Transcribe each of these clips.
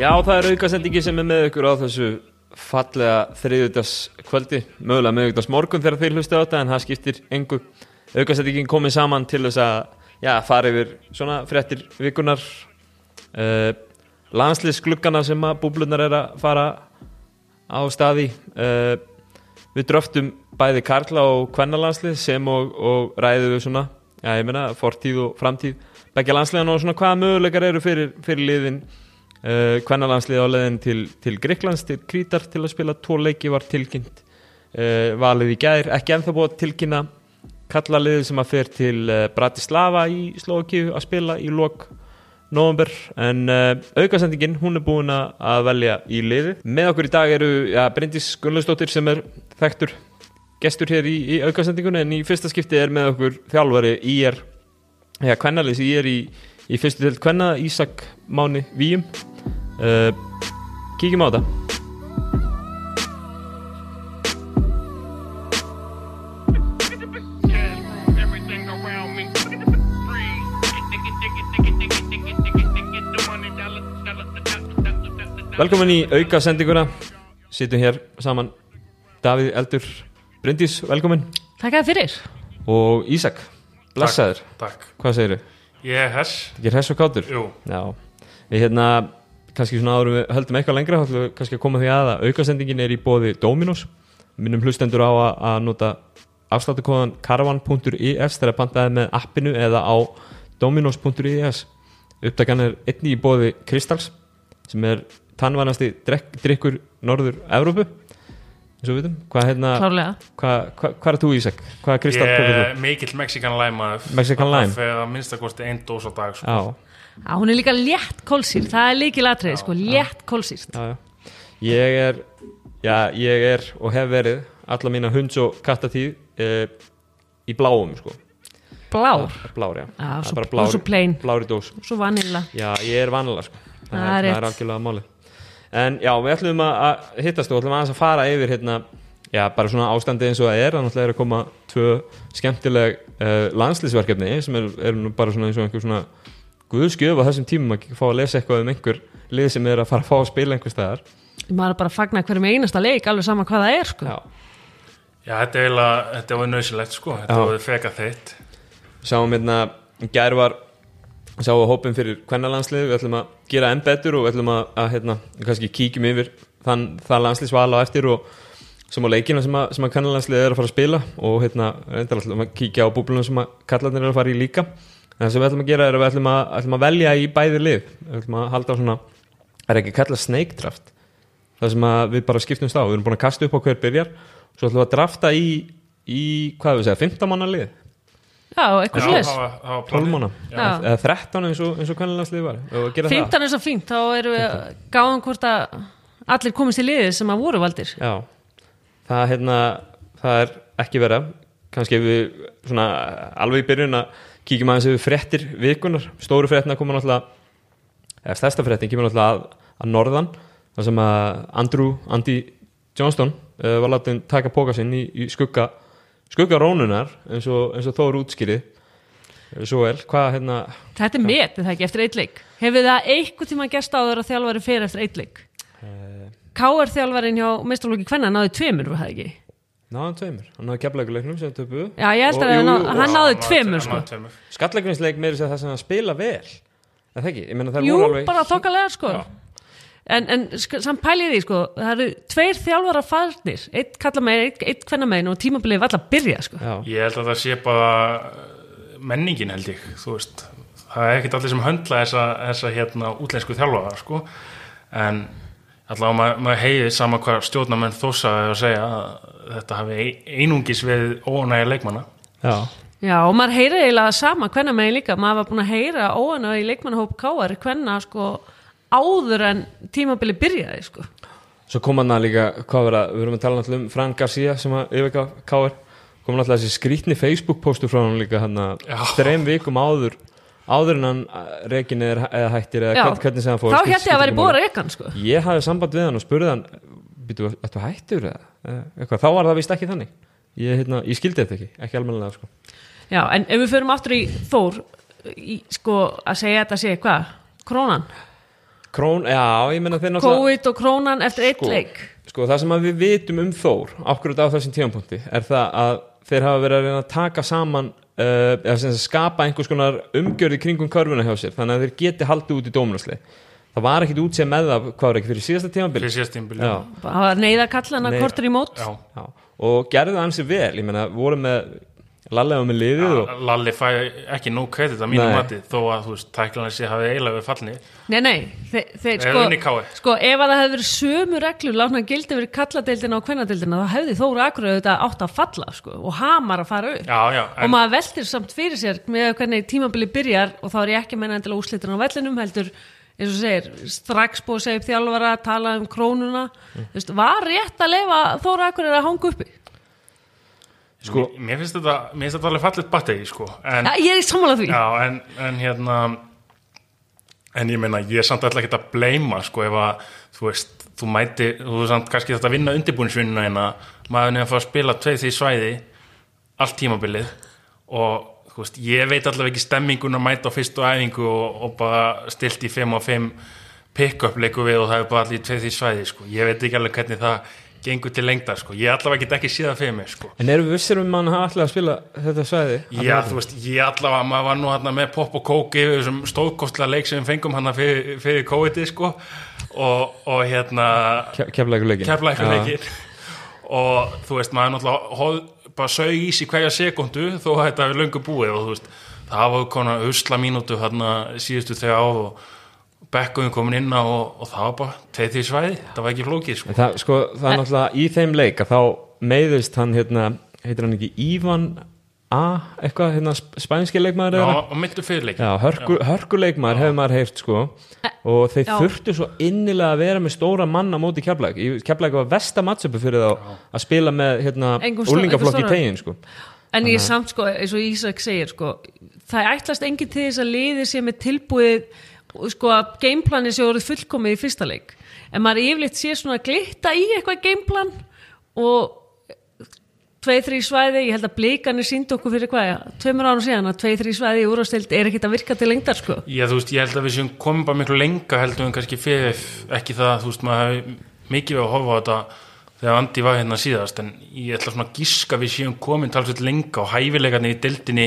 Já, það er aukasendingi sem er með ykkur á þessu fallega þriðutas kvöldi, mögulega meðugtas morgun þegar þeir hlusta á þetta en það skiptir engu. Aukasendingin komið saman til þess að já, fara yfir svona fréttir vikunar, uh, landsliðsgluggana sem að búblunar er að fara á staði. Uh, við dröftum bæði Karla og Kvennalandslið sem og, og ræðum við svona, já ég meina, fortíð og framtíð, begja landsliðan og svona hvaða möguleikar eru fyrir, fyrir liðin Kvennalandslið á leðin til, til Greiklands, til Krítar til að spila. Tvo leiki var tilkynnt uh, valið í gæðir, ekki ennþá búið tilkynna kallaliðið sem að fer til uh, Bratislava í Slovakíu að spila í lok november en aukasendingin, hún er búin að velja í liði. Með okkur í dag eru ja, Bryndis Gunnlaustóttir sem er þekktur gestur hér í, í aukasendingunni. En í fyrsta skipti er með okkur þjálfari í er, ja, kvennaliðs í er í í fyrstu til hvenna Ísak Máni Víum uh, kíkjum á þetta. Velkomin í auka sendinguna Sittum hér saman. Davíð Eldur Bryndís, velkomin. Takk að fyrir. Og Ísak, blessaður. Takk, Hvað segir þau? ég er hess Ekki hess og kátur? Jú, Já, við hérna kannski svona áður við höldum eitthvað lengra þá ætlum við kannski að koma því að að aukasendingin er í bóði Dominos, minnum hlustendur á að, að nota afsláttukóðan caravan.is þegar pantaði með appinu eða á dominos.is uppdagan er einni í bóði Kristals sem er tannvænasti drikkur norður Evrópu eins og við veitum, hvað hérna Klárlega hvað hva, hva er þú Ísak? Hvað er Kristall ég er mikill Mexican Lime maður. Mexican Lime? Það fer að minnstakosti einn dós á dag sko. Já, Já, hún er líka létt kólsýrt, það er líkil atrið, sko, létt kólsýrt. já, já. Ég er já, ég er og hef verið alla mína hunds og kattatíð eh, í bláum sko. Blár, blár, já, Já, Það svo- bara og svo plain. blár í dós svo vanilla. já, ég er vanlega sko. það, Það er er, það er algjörlega máli en já, við ætlum að, hittast og ætlum aðeins að fara yfir hérna, já, bara svona ástandi eins og það er, þannig að er að koma tvö skemmtileg uh, landslýsverkefni sem er, er bara svona eins og einhver svona guðskjöf á þessum tímum að fá að lesa eitthvað um einhver lið sem er að fara að fá að spila einhver staðar. Maður er bara að fagna hverjum einasta leik, alveg sama hvað það er, sko. já, Já, þetta er eiginlega, þetta var nöðsilegt sko. Þetta Já. var feka þitt. Sáum hérna gær var sáum hópin fyrir kvennalandslið við ætlum að gera enn betur og við ætlum að, að hérna, kannski kíkjum yfir þann, það landsliðsval á eftir og sem á leikina sem að, sem að kvennalandslið er að fara að spila og hérna reyndar ætlum að kíkja á búblunum sem að kallarnir er að fara í líka það sem við ætlum að gera er að við ætlum að, ætlum að velja í bæði lið. Við ætlum að halda á svona er ekki að kalla snake draft? Það sem að við bara skiptumst á. Við erum búin að kasta upp á hver byrjar. Svo ætlum við að drafta í, í hvað við segja, 15 manna lið. Já, eitthvað það það var 12 planið. manna eða 13 eins og, eins og kvennalandslið var. Og gera 15 er svo fínt, þá erum við gáðum hvort að allir komist í liðið sem að voru valdir. það já, það, hérna, það er ekki vera kannski við svona alveg í byrjun að kíkjum aðeins yfir fréttir vikunar, stóru fréttina koma náttúrulega eða stærsta fréttin kemur náttúrulega að, að norðan, þar sem að Andrew, Andy Johnston uh, var látið taka póka sinn í, í skugga skugga rónunar eins og, eins og þó eru útskýrið svo vel, hvað hérna Þetta er met, er það ekki, eftir eitt leik. Hefur það einhver tíma gerst áður að þjálfari fyrir eftir eitt leik? K.R. þjálfarin hjá mestralóki Kvenna náði tveimur, var það ekki? Náðan tveimur, hann náði keflaguleiknum sem töpuðu Já, ég held að jú, ná, jú, hann náði tveimur, hann sko. náði tveimur. Skallagrinsleik meiri sér það sem að spila vel. Er það ekki? Ég meina það Jú, voru alveg bara þokkalega sko. Já. En, en sk- samt pælið því sko Það eru tveir þjálfara farnir Eitt kalla megin, eitt, eitt kvenna megin Og tímabilið var alltaf að byrja sko. Já, Ég held að það sé bara uh, menningin held ég, þú veist. Það er ekkert allir sem höndla þessa, þessa hérna útlensku þjálfaða sko. En allavega maður mað heiði sama hvað stjórnamenn þósaði að segja að þetta hafi ein- einungis við ónægja leikmanna. Já, Já, og maður heyri eiginlega sama kvenna megin líka. Maður var búin að heyra í leikmannahóp Káar Kvenna sko áður en tímabilið byrjaði sko. Svo kom hann að líka, hvað var það, við erum að tala náttúrulega um Frank Garcia sem að yfirka K.R. kom náttúrulega þessi skrítni Facebook postu frá hann líka hann að þreim vikum áður áður en hann rekin eða, eða hættir eða hvern, hvernig sem hann fór þá skiptir- held ég að máli. að rekan sko Ég hafði samband við hann og spurði hann býtu, ættu hættur eða þá var það vist ekki þannig ég, hérna, ég skildi þetta ekki, ekki almennilega sko. Já, en ef við förum aftur í Þór í, sko að segja þetta sé hvað, krónan Krón, já, ég menna þeir náttúrulega COVID og krónan eftir eitt Sko. leik Sko það sem við vitum um Þór ákvörð á þessum tímapunkti er það að þeir hafa verið að reyna að taka saman uh, skapa einhvers konar umgjörði kringum körfuna hjá sér þannig að þeir geti haldið út í dóminusli það var ekkit útsið með það hvað var ekki fyrir síðasta tímabil? Fyrir síðast tímbil Já, það var neyða kallana kortur í mót. Já. já. og gerði það ansi vel ég meina, voru með lallega með liðið og Lalli fæ ekki nóg kredit að mínu Nei. mati þó að þú veist, tæklanir sé hafið eiginlega við fallni Nei, nei, þeir, þeir sko, sko, ef að það hefði verið sömu reglur látna gildi verið kalladeildina og kvennadeildina þá hefði Þóra Akureyri þetta átt að falla sko, og hamar að fara upp Já, já, og en, maður veltir samt fyrir sér með hvernig tímabili byrjar og þá er ég ekki að menna endilega úslitin á vellinum heldur eins og segir, strax búið að segja upp þjálfara, tala um krónuna Mm. veist, var rétt að leifa Þóra Akureyri að hanga uppi? Sko, mér finnst þetta mér finnst þetta alveg fallit batteri sko. en, Ja, ég er í sammála því Já, en, en hérna en ég meina, ég er samt alltaf ekki að bleima sko, ef að, þú veist þú mæti, þú veist samt kannski þetta að vinna undirbúinisvinnuna hérna, maður er að fá að spila tveið því svæði, allt tímabilið og þú veist, ég veit allavega ekki stemmingun að mæta á fyrstu æfingu og, og bara stilt í 5 og 5 pick-up leiku við og það er bara allir tveið því svæði, sko, ég veit ekki alveg hvernig það gengur til lengdar, sko, ég allavega get ekki síðan fyrir mig, sko. En erum við vissir um að hann að spila þetta svæði? Já, þú veist, ég allavega, maður var nú hann með pop og kók yfir þessum stóðkostlega leik sem við fengum hann fyrir, fyrir COVID-ið, sko. Og, og hérna keflagur leikin kefla eitthvað leikin og þú veist, maður náttúrulega hóð, bara sög í sig hverja sekundu þó að þetta er löngu búið og þú veist það var konar usla mínútu hérna síðustu þegar á og bekkuðum komin inn á og, og það var bara teið því svæði, það var ekki flókið, sko. En það, sko, það er náttúrulega í þeim leik að þá meiðist hann hérna, heitir hann ekki Ívan A, eitthvað, hérna sp- spænski leikmaður Já, og myndu fyrir leikin Já, hörku, hörku leikmaður hefur maður heyrt sko. Og þeir Já. þurftu svo innilega að vera með stóra manna móti keflæk keflæk var versta matchupu fyrir þá að spila með hérna, úlingaflokki í tegin sko. En ég samt sko, eins og Ísak segir sko, það ætlast enginn til þess að liði sé með tilbúið sko að gameplani sé orðið fullkomið í fyrsta leik en maður yfirleitt sé svona glitta í eitthvað gameplan og tveið, þrý svæði, ég held að blikanir síndi okkur fyrir hvað, ja, tveimur árum síðan að tveið, þrý svæði í úrvastild er ekkit að virka til lengdar sko. Já, þú veist, ég held að við séum komum bara miklu lenga heldur en kannski fyrir ekki það, þú veist, maður hefði mikið við að horfa á þetta þegar Andi var hérna síðast en ég ætla svona að giska að við séum komin talsveit lenga og hæfilegarnir í deildinni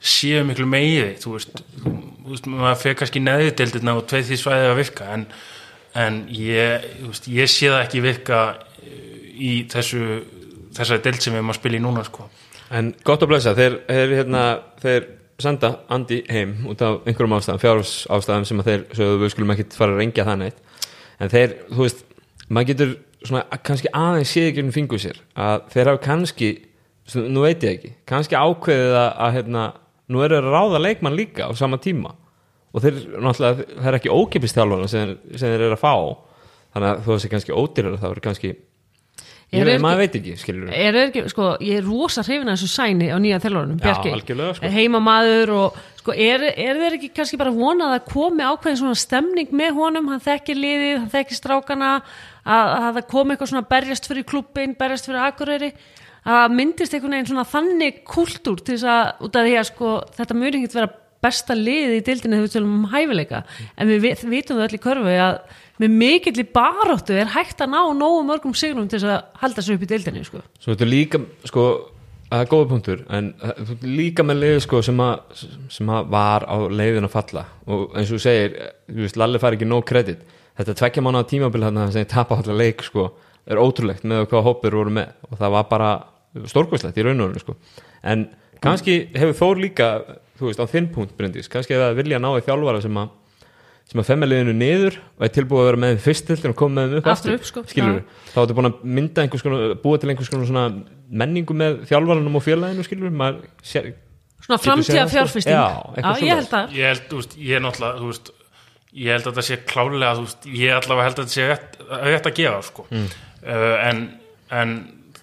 séu miklu meiri þú veist, þú, veist maður fer kannski neði deildina og tveið því svæðið að virka en, en ég, veist, ég sé það ekki virka í þessu þessari deild sem við erum að spila í núna sko. en gott að blessa, þeir, þeir, hérna, þeir senda Andi heim út af einhverjum ástæðum, fjárhús ástæðum sem að þeir, svo við skulum ekki fara að rengja það neitt en þeir, þú veist maður getur svona kannski aðeins séð ekki um fingur sér að þeir hafa kannski svo- nú veit ég ekki, kannski ákveðið að, að hérna, nú eru þeir að ráða leikmann líka á sama tíma. Og þeir náttúrulega, það er ekki ókipist þjálfana sem, sem þeir eru að fá. Þannig að þú veist kannski ódýrar það verður kannski ég ekki- maður veit ekki, skilur er ekki, sko, ég er rosa hrifin að þessu sæni á nýja þjálfurunum, Já, Bjarki. sko. heimamaður og sko, er, er þeir ekki kannski bara vonað að komi ákveðin svona stemning með honum, hann þekkir liðið hann þekkir strákana að, að það komi eitthvað svona berjast fyrir klubbin berjast fyrir akureyri að myndist einhvern veginn svona þannig kultúr til þess að, út af því að sko þetta mjög ekkert vera besta liðið í dildinu þegar við tölum um hæfileika en við vit- vitum það öll í körfu að með mikill í baróttu er hægt að ná nógu mörgum sigrum til þess að halda sig upp í dildinu sko. Svo þetta er líka, sko, það er góða punktur, en líka með liði, sko, sem að, sem að var á leiðin að falla og eins og segir, þú veist, Lalli fær ekki nóg kredit. Þetta tvekkja mánu tímabil þarna sem ég tapa allar leik, sko, er ótrúlegt með hvað hópur voru með og það var bara stórkvæslegt í raun og raun, sko. En kannski hefur Þór líka, þú veist, á þinn punkt, Bryndís, kannski hefur það vilja að ná í þjálfara sem að sem að femja liðinu niður og er tilbúið að vera með fyrst til og koma með þeim upp Aftur upp, sko. skilur Já. þá ertu búin að mynda einhvers konar búa til einhvers konar svona menningu með þjálfarunum og félaginu skilur maður sér, svona framtíða það, sko? Já, já, ég held að ég held, þú veist, ég er náttúrulega þú veist, ég held að þetta sé klálega þú veist, ég allavega held að þetta sé rétt, að gefa sko. Mm. uh, en, en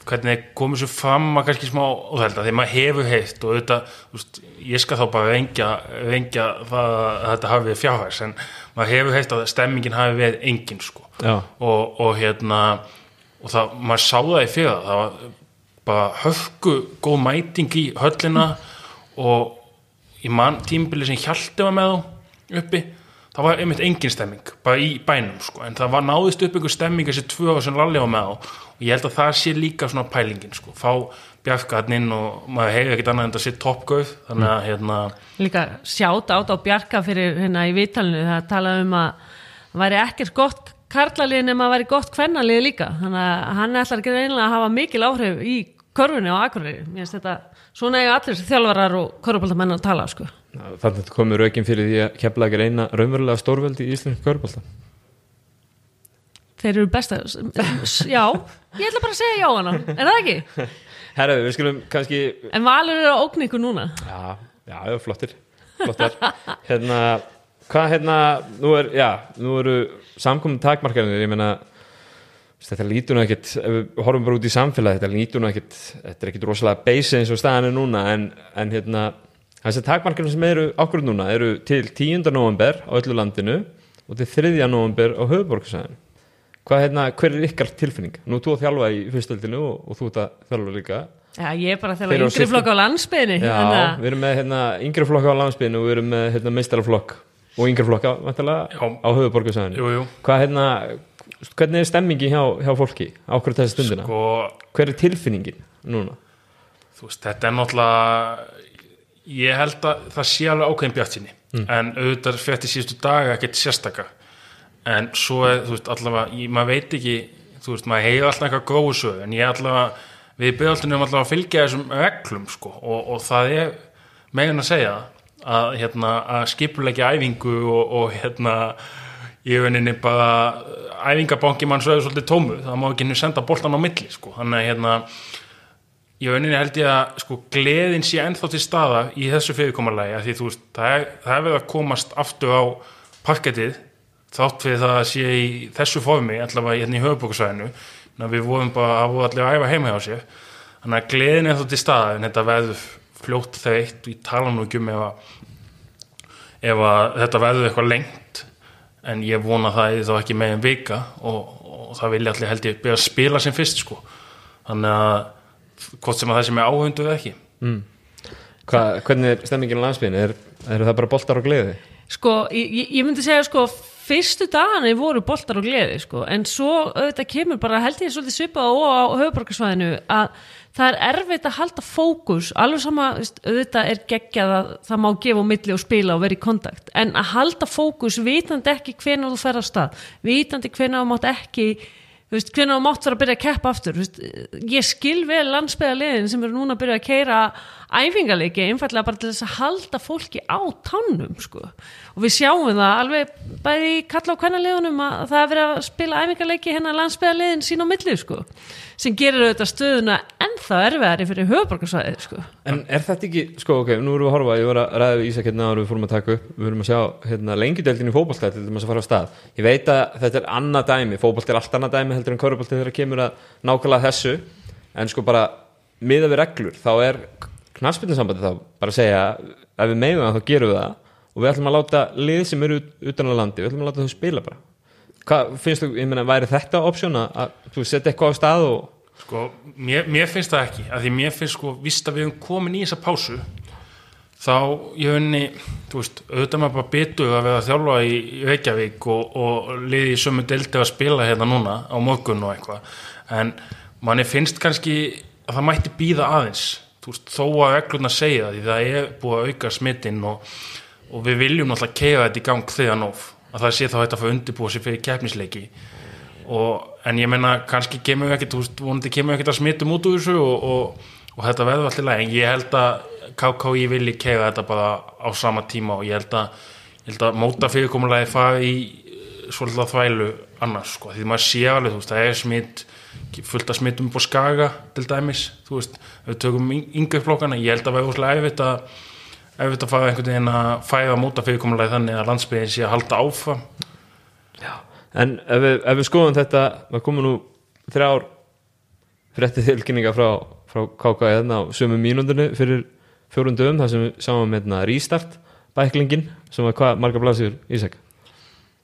hvernig komið svo fram að kannski smá óþælda þegar maður hefur heitt og auðvitað, þú veist, ég skal þá bara rengja, rengja það að þetta hafi verið fjárhærs en maður hefur heitt að stemmingin hafi verið engin sko. og, og hérna og það, maður sá það í fyrir það var bara höfku góð mæting í höllina og í mann tímbili sem hjaldi var með þá uppi það var einmitt engin stemming bara í bænum sko, en það var náðist upp einhver stemming þessi tvö ára sem Lalli var með á. Og ég held að það sé líka svona pælingin sko, fá Bjarka hann inn og maður hefur ekkert annað en þetta sé toppgöð þannig að hérna líka sjátt át á Bjarka fyrir hérna í vitalinu það talaði um að það væri ekkert gott karlalið nema að væri gott kvennalið líka. Þannig að hann ætlar ekki reynilega að hafa mikil áhrif í körfunni og akureyri. Mér finnst þetta, svona eiga allir þjálfarar og körfubaldamenn að tala sko Þannig komur aukin fyrir því að kepla ekki reyna raunverulega stórveldi í Íslandinu körbólta þeir eru besta já, ég ætla bara að segja já hana er það ekki? Herðu, við skulum kannski En Valur eru á ókningu núna. Já, já, flottir Flottir Hérna, hvað hérna Nú er, já, nú eru samkominn takmarkarnir, ég meina þetta lítur nú ekkit, ef við horfum bara út í samfélagi, þetta lítur nú ekkit þetta er ekkit rosalega base eins og staðan er núna en, en hérna, þessi takmarkarnir sem eru okkur núna, eru til 10. november á öllu landinu og til 3. november á höfuborgarsæðin hvað hérna, hver er ykkar tilfinning? Nú þú að þjálfa í fyrstöldinu og, og þú ert að þjálfa líka Já, ég er bara að þjálfa yngri flokk á landsbyðinni Já, við erum með hérna, yngri flokk á landsbyðinu og við erum með hérna, meistaraflokk og yngri flokk á, Hvað hérna, hvernig er stemmingi hjá, hjá fólki á okkur þessi stundina? sko Hver er tilfinningin núna? þú veist, þetta er náttúrulega ég held að það sé alveg ákveðin bjartsinni en auðvitað frétti síðustu daga ekkert sérstaka. En svo er, þú veist, allavega ég, maður veit ekki, þú veist, maður hefur alltaf eitthvað gróðsög, en ég allavega við byrjaldunum allavega að fylgja þessum reglum sko, og, og það er megin að segja að, hérna, að skipulegja æfingu og, og hérna í rauninni bara æfingabanki mann svo er svolítið tómu, það má ekki nú senda boltan á milli, sko, þannig að hérna í rauninni held ég að sko gleðin sé ennþá til staða í þessu fyrirkomalagi að því þú veist, það er, það er verið að komast aftur á parkettið þátt fyrir það að sé í þessu formi allavega hérna í höfubókusvæðinu við vorum bara að voru allir að æfa heima hjá sér. Þannig að gleðin er ennþá til staða en þetta verður fljótt þreitt ég tala nú ekki um ef að, ef að þetta verður eitthvað lengt en ég vona það er þá ekki með en vika og, og það vilja allir held ég byrja að spila sem fyrst sko. Þannig að hvort sem að það sem er áhundu eða ekki. Hva, hvernig er stemmingin á landsbyðinu? Er, er það bara boltar og gleði? Sko, ég, ég- myndi segja sko fyrstu dagana voru boltar og gleði sko, en svo auðvitað kemur bara held ég svolítið svipað og á höfuborgarsvæðinu að það er erfitt að halda fókus. Alveg sama, auðvitað er geggjað að það má gefa á milli og spila og vera í kontakt. En að halda fókus vitandi ekki hvenær þú fer á stað vitandi hvenær þú mátt ekki veist, hvenær þú mátt vera að byrja að keppa aftur? Veist, ég skil vel landsbyðarliðin sem eru núna að byrja að keira æfingarleiki, einfallega bara til þess að halda fólki á tánum sko. og við sjáum það alveg bæði kalla á kvennaliðunum að það er verið að spila æfingarleiki hérna landsbyðarliðin sín á milli sko. sem gerir auðvitað stöðuna ennþá erfiðari fyrir höfuborgarsvæðið sko. En er þetta ekki, sko ok, nú erum við að horfa ég var að ræða við Ísak hérna en við fórum að taka upp við erum að sjá hérna, lengjudeldin í fótbolta til þess að fara á stað ég veit að þetta er annað dæmi fótbolt er allt annað dæmi heldur en körubolti þegar kemur að nákvæmlega þessu en sko bara miða við reglur þá er knarspilninsambandi þá bara að segja ef við megum það þá gerum við það. Og við ætlum að láta lið sem eru ut- utan á landi við ætlum að láta þau spila bara. Hvað finnst þú, ég meina, væri þetta option að þú setja eitthvað á stað og Sko, mér, mér finnst það ekki að því mér finnst sko, vist að við höfum komin í þessa pásu þá ég henni, þú veist, auðvitað maður bara byttu að vera að þjálfa í Reykjavík og, og liði í sömu delti að spila hérna núna á morgun og eitthvað. En manni finnst kannski að það mætti býða aðeins þú veist, þó að reglurna segja því það er búið að auka smittin og, og við viljum náttúrulega keira þetta í gang þegar nóf að það sé þá þetta að fá undirbúið sér fyrir keppnisleiki. Og, en ég menna kannski kemur við ekkert, þú veist, vonandi kemur við ekkert að smittum út úr þessu og, og, þetta verður allir læg, en ég held að KKI vilji keiða þetta bara á sama tíma og ég held að, ég held að móta fyrirkomulagi fari í svolítið að þvælu annars, sko, því maður sé alveg, þú veist, það er smitt fullt af smittum upp á skaga til dæmis, þú veist, við tökum yngri flokkana, ég held að verður svolítið erfitt að erfitt að fara einhvern veginn að fæða móta fyrirkomulagi þannig að landsbyðin sé að halda áfram. En ef við, ef við skoðum þetta, það komum nú þrjár fréttið tilkynninga frá, frá KK hérna á sömu mínúndinu fyrir fjórun dögum þar sem við sáum hérna Restart bæklingin sem var hvað marga blasir Ísak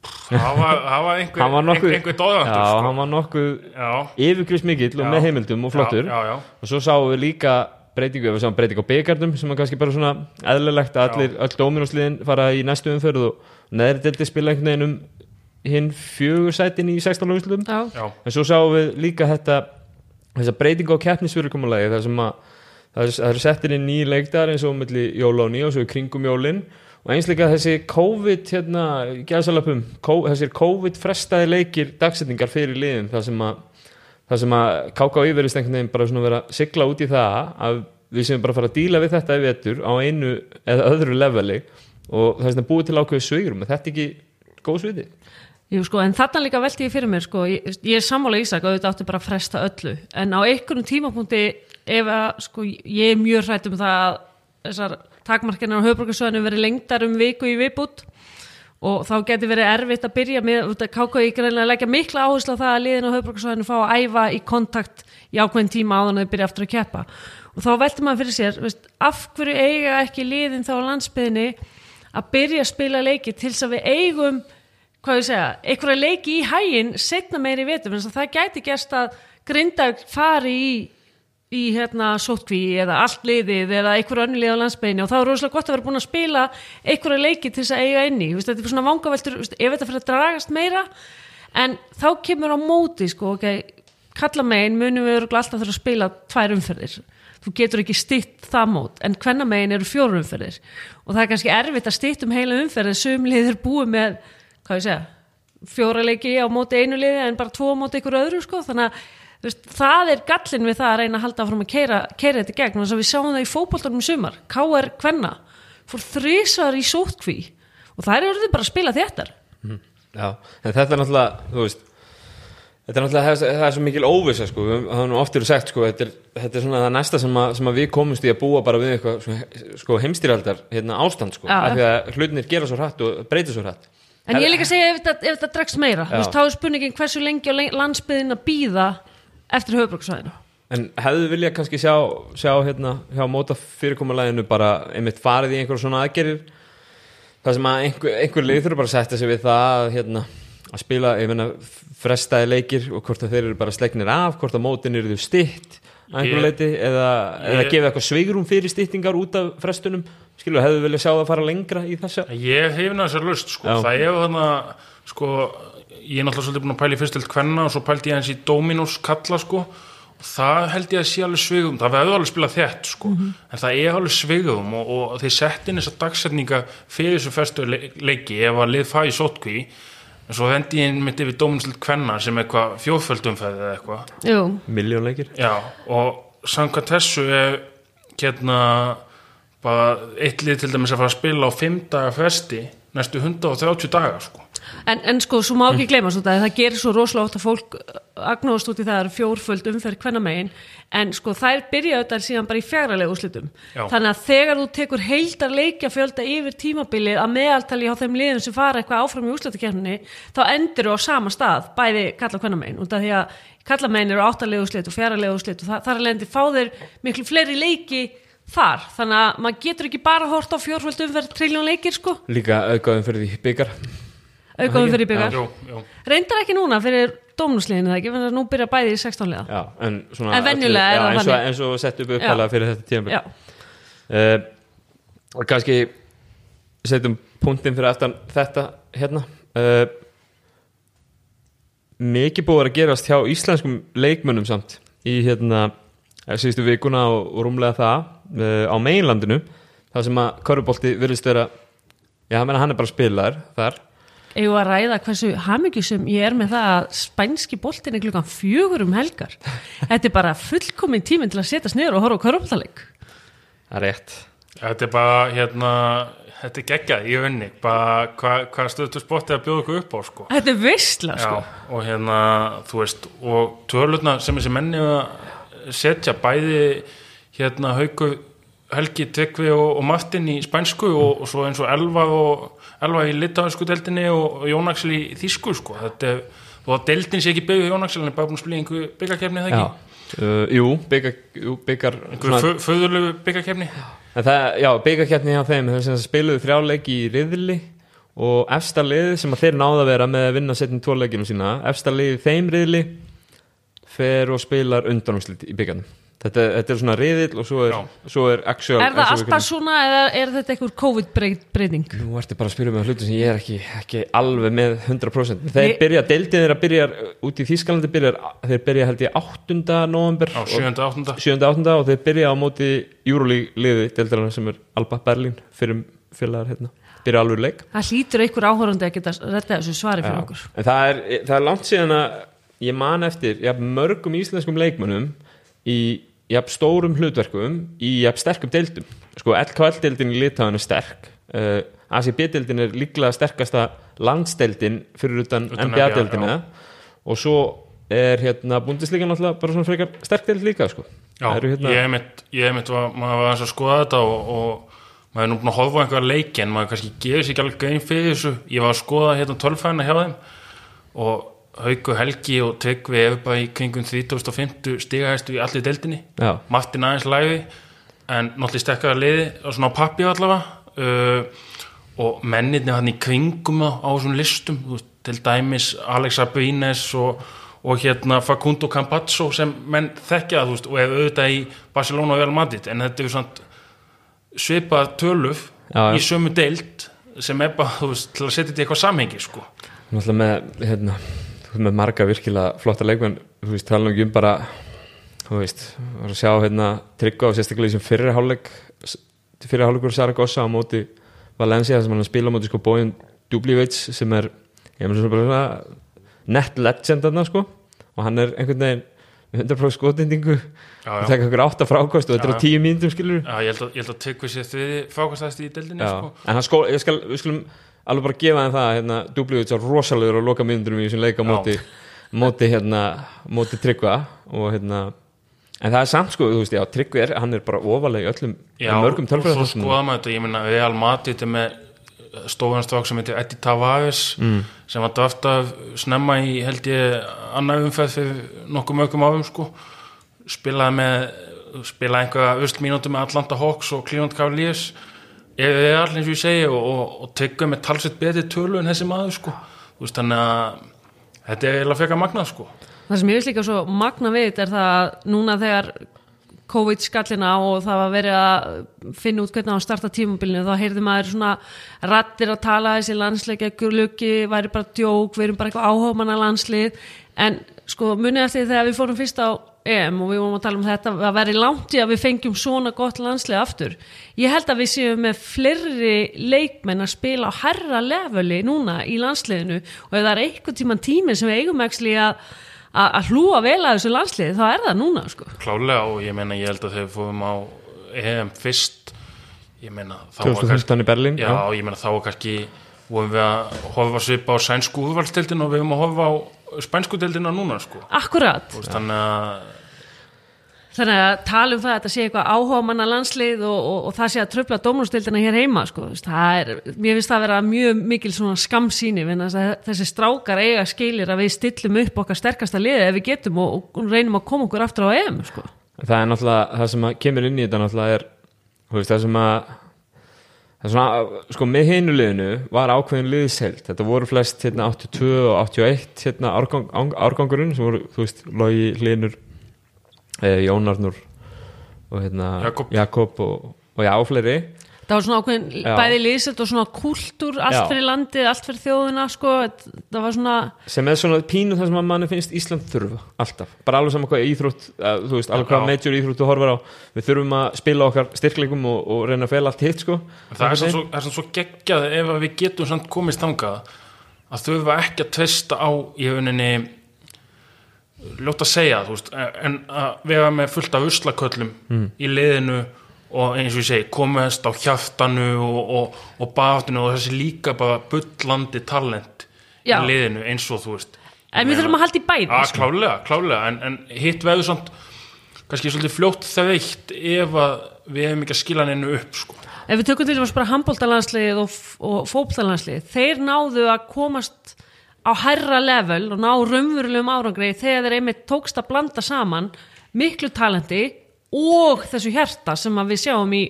það var, einhver, Hann var nokkuð, einhver, einhver já, sko. hann var nokkuð já, yfirgrist mikill og með heimildum og flottur. já, já, já. og svo sáum við líka breytingu, við sáum breytingu á byggardum sem er kannski bara svona eðlilegt að allir, öll dóminúsliðin fara í næstu umferð og neðri delti spila einhvern veginn um hinn fjögur sætin í 16 löguslutum Já, Já, en svo sáum við líka þetta þessa breytingu á keppnisfyrirkomulagi þar sem að það er- eru settir inn nýja leikdar eins og milli jóla og nýja og svo í kringum jólin og eins líka þessi COVID hérna, gæðsalapum, þessir COVID frestaði leikir dagsetningar fyrir liðin þar sem að það sem að KKÍ verðist einhvern veginn bara svona vera að sigla út í það að við sem bara að fara að díla við þetta í vetur á einu eða öðru leveli og það er svona búið til ákveðu svigrum er þetta ekki góð sviti? Jú, sko, en þarna líka velti ég fyrir mér sko, ég, ég er sammála Ísak og þetta átti bara að fresta öllu en á einhvern tímapunkti ef að, sko, ég er mjög hrætt um það að þessar takmarkina á höfbrukarsöðinu verið lengdar um viku í viðbútt og þá geti verið erfitt að byrja með, út að KK í greinlega leggja mikla áherslu á það að liðin á höfbrukarsöðinu fá að æfa í kontakt í ákveðin tíma áðan að þau byrja aftur að keppa. Og þá velti maður fyrir sér, veist, af hverju eiga ekki liðin þá á landsbyðinni að byrja að spila leiki til þess að við eigum hvað ég segja, einhverja leiki í hægin setna meiri vetum, en það gæti gerst að Grindag fari í í hérna sótkví eða allt liðið eða einhverju önnu lið á landsbygðinni og þá er rosalega gott að vera búin að spila einhverja leiki til þess að eiga inni. Vist, þetta er svona vangaveltur, veist, ef þetta fyrir að dragast meira en þá kemur á móti sko, ok, kalla megin munum við alltaf þurfa að spila tvær umferðir. Þú getur ekki stytt það mót en hvenna megin eru fjóru umferðir. Og það er kannski erfitt að stytt um heila umferðir sumlið er búið með, hvað ég segja fjóra leiki á móti einu liði en bara tvo móti einhverju öðru sko, þannig að veist, það er gallin við það að reyna að halda áfram að keira, keira þetta gegn. Og þess að við sjáum það í fótboltanum í sumar. K.R. Kvenna fór þrísvar í sótkví og það er orðið bara að spila þéttar. Já, en þetta er náttúrulega, þú veist Þetta er náttúrulega, það er- svo mikil óvissa sko, við það er nú oft eru sagt sko, þetta er, þetta er svona það næsta sem að, sem að við komumst í að búa bara við eitthvað sko, heimstýraldar hérna, ástand sko, af því að hlutinir gera svo hratt og breyta svo hratt. En ég líka að segja ef þetta, þetta dregst meira. Þá er spurningin hversu lengi á landsbyðin að býða eftir höfbruksvæðinu En hefðu vilja kannski sjá, sjá hérna, hjá móta fyrirkomuleginu bara einmitt farið í einhver svona aðgerir það sem að einhver, einhver lið þurfa bara að setja sig við það að, hérna, að spila, ég meina, frestaði leikir og hvort að þeir eru bara slegnir af hvort að mótin eru þau stitt að leiti eða, eða gefa eitthvað svigrum fyrir stittingar út af frestunum skilur, hefðu vilja sjá það fara lengra í þessa Ég hefna þessar lust sko. Já. það er þannig sko, ég er náttúrulega svolítið búin að pæla í fyrstild kvenna og svo pældi ég hans í Dominos kalla sko. og það held ég að sé alveg svigum það verður alveg spilað þett sko. en það er alveg svigum og, og þeir sett inn þessar dagsetninga fyrir þessu festu le leiki ef að lið fæ í sótkví en svo hendi ég mitt yfir Dominos kvenna sem er eitthvað fjóðföldumfæði eða eitthvað miljónleikir Já, og samkvæmt þessu er hérna bara eitt lið til dæmis að fara að spila á fimm daga festi næstu 130 daga sko. En, en sko, svo má ekki gleyma svo það, það gerir svo rosalega oft að fólk agnóðast út í það að það eru fjórföld umferð hvenna megin. En sko þær byrja auðvitað síðan bara í fjagralegu úrslitum. Já. þannig að þegar þú tekur heildar leikja fjölda yfir tímabilið að meðaltali á þeim liðum sem fara eitthvað áfram í úrslitakefninni þá endur þú á sama stað bæði kalla hvenna megin. Út af því að kalla megin eru áttalegu úrslit og fjaralegu úrslit og þar er lendi fá þeir miklu fleiri leiki þar. Þannig að maður getur ekki bara hort á fjórföld umferð triljón leikir sko. Líka auðgáðum fyrir því byggar auðvitað fyrir byggar. Reyndar ekki núna fyrir dómnúsliðinu það ekki, en nú byrja bæði í 16 liða. Já, en, svona, En venjulega er já, það eins, og, þannig. eins og sett upp uppkala fyrir þetta tíma Já, uh, og kannski setjum punktinn fyrir aftan þetta hérna. Uh, mikið búið að gerast hjá íslenskum leikmönnum samt í hérna eh, síðustu vikuna og, og rúmlega það uh, á meginlandinu það sem að Körubolti virðist vera já, hann er bara spilaður þar eigum að ræða hversu hamingjusum ég er með það að spænski boltin er klukkan fjögur um helgar. Þetta er bara fullkomin tíminn til að setjast niður og horfa á körfaldaleik. það er rétt Þetta er bara hérna þetta er geggjað í önni bara hvað hva stöðtu spottið að bjóða ykkur upp á sko. Þetta er veistla, sko. Já, og hérna, þú veist og tölurna sem þessi menni að setja bæði hérna Hauku, Helgi, Tryggvi og, og Martin í spænsku og, og svo eins og Elva og Elva í litáinsku deildinni og, og Jón Axel í þýsku sko. þetta er, og að deildin sé ekki byggðu Jón Axel hann er bara búin að spila í einhver byggarkefni það já, ekki uh, jú, byggar, jú, byggar einhver föðurlegu byggarkefni En það, já, byggarkeppni hjá þeim þeir spiluðu þrjáleiki í riðli og efsta liði sem að þeir náða að vera með að vinna setjum tvoleikinu sína efsta liði í þeim riðli fer og spilar undanúslit í byggarnum þetta, þetta er svona riðill og svo er, svo er actual Er það alltaf svona eða er þetta einhver COVID-breyting? Nú ertu bara að spyrja mig að hlutu sem ég er ekki, ekki alveg með 100% Þeir Ég- byrja, deildin þeirra byrjar út í Þýskalandi byrjar, þeir byrja held ég 8. november á 7. 8. 7. 8. og þeir byrja á móti Júrulík liði deildarana sem er Alba Berlín fyrir félagar hérna byrja alveg leik Það hlýtur einhver áhórandi að geta retta þessu svari fyrir Já. okkur. En það er, það er langt síðan að ég man eftir jafn, jafn, stórum hlutverkum í jafn, sterkum deildum. Sko LKL-deildin í Litáin er sterk uh, ACB-deildin er líklega sterkasta landsdeildin fyrir utan Utan NBA-deildina og svo er hérna Bundesliga náttúrulega bara svona frekar sterk deild líka sko. Já, hérna, ég hef mitt, mitt var, maður var að skoða þetta og, og maður er nú búin að horfa á einhverja leiki en maður kannski gefur sér ekki alveg gein fyrir þessu. Ég var að skoða hérna tölfæðina hjá þeim og Hauku Helgi og Tryggvi ef bara í kringum 3050 stigahæstu í allir deildinni. Já, Martin aðeins læfi en náttúrulega stekkara liði og svona á pappi allavega. Uh, og mennirni hann í kringum á, á þessum listum veist, til dæmis Alexa Bines og, og hérna Facundo Campazzo sem menn þekkja veist, og ef auðvitað í Barcelona og Real Madrid. En þetta er svona svipað töluf Já, í sömu deild sem er bara veist, til að setja þetta í eitthvað samhengi sko. náttúrulega með hérna, með marga virkilega flotta leikmenn þú veist, tala um bara þú veist, var að sjá hérna tryggva og sérstaklega í sem fyrir hálfleik fyrir hálfleikur Saragossa á móti Valencia sem hann að spila á móti sko Bojan Dublivits sem er ég með svona bara svona net legend þarna sko og hann er einhvern veginn með 100% skotendingu já. tekka okkur átta frákost og þetta er á tíu mínútum skilur Já, ég held að, að Tryggvi sé þriði fákastæðist í deildinni Já, sko. en hann skól, ég skal, við skulum alveg bara gefa þeim það, hérna, Dublivits var rosalegur á loka myndunum í þessum leika móti, móti, hérna, móti Tryggva og hérna, en það er samt sko, þú veist, já, Tryggvi er, hann er bara ofalega í öllum, Já, mörgum og svo skoða maður þetta, ég meina Real Madrid er með stóðanstokk sem heitir Eddie Tavares mm. sem var draftað snemma í held ég annað umferð fyrir nokkuð mörgum árum sko. Spilaði með spilaði einhverja öst mínútu með Atlanta Hawks og Cleveland Cavaliers er Real eins og ég segi og, og, og tekur með talsett betri tölu en þessi maður sko. Veist, þannig að þetta er eiginlega fekar magnað sko. Það sem ég veist líka svo magna við er það að núna þegar COVID skallina og það var verið að finna út hvernig að starta tímabilinu þá heyrði maður svona rattir að tala þessi landsleikja gullugi, væri bara djók, við erum bara eitthvað áhugamanna landslið en sko munið eftir þegar við fórum fyrst á EM og við vorum að tala um þetta að veri langt í að við fengjum svona gott landslið aftur. Ég held að við séum með fleiri leikmenn að spila á herra leveli núna í landsliðinu og ef það er eitthvað tíman tími sem við eigum ekki að, að, hlúa vel að þessu landsliði þá er það núna sko. klálega og ég meina ég held að þegar við fórum á EM fyrst ég meina þá var kannski 2015 í Berlín Já, ég meina þá var kannski vorum við að horfa svipa á sænsku úrvalstildin og við höfum að horfa á spænsku deildina núna sko. Akkurat. Þú veist, þannig að Þannig að tala um það að þetta sé eitthvað áhuga manna landslið og, og, og það sé að tröfla dómnústildina hér heima sko. þú veist, það er, mér finnst það að vera mjög mikil svona skamsýni vegna þess að þessi strákar eiga skilir að við stillum upp okkar sterkasta liði ef við getum og, og reynum að koma okkur aftur á EM sko. það er náttúrulega, það sem að kemur inn í þetta náttúrulega er, þú veist, það sem að það er svona, sko með hinu liðinu var ákveðin liðsheld, þetta voru flest hérna 82 og 81 hérna árgang, árgangurinn sem voru, þú veist, Logi Hlinur eh, Jón Arnur og hérna Jakob. Jakob og, og já, fleiri það var svona ákveðin Já. bæði liðsett og svona kúltúr allt Já. fyrir landið, allt fyrir þjóðina sko. það var svona sem er svona pínu það sem að manni finnst Ísland þurfa alltaf, bara alveg saman hvað íþrótt að, þú veist, alveg hvað major íþrótt þú horfar á við þurfum að spila okkar styrkleikum og, og reyna að fela allt hitt sko það er samt svo, er svo geggjað ef að við getum samt komist þangað að þurfa ekki að tvista á í rauninni ljótt að segja þú veist, en að vera með fullt af uslaköllum Mm. í liðinu og eins og ég segi, komast á hjartanu og, og, og baftinu og þessi líka bara bullandi talent Já. í liðinu eins og þú veist en við þurfum að halda í bæði sko. klálega, klálega, en, en hitt verður samt kannski svolítið fljótt þveitt ef að við hefum ekki að skila hennu upp sko. ef við tökum til dæmis bara handbóltalandslið og, og fótbóltalandslið þeir náðu að komast á hærra level og ná raunverulegum árangri þegar þeir einmitt tókst að blanda saman miklu talenti og þessu hjarta sem að við sjáum í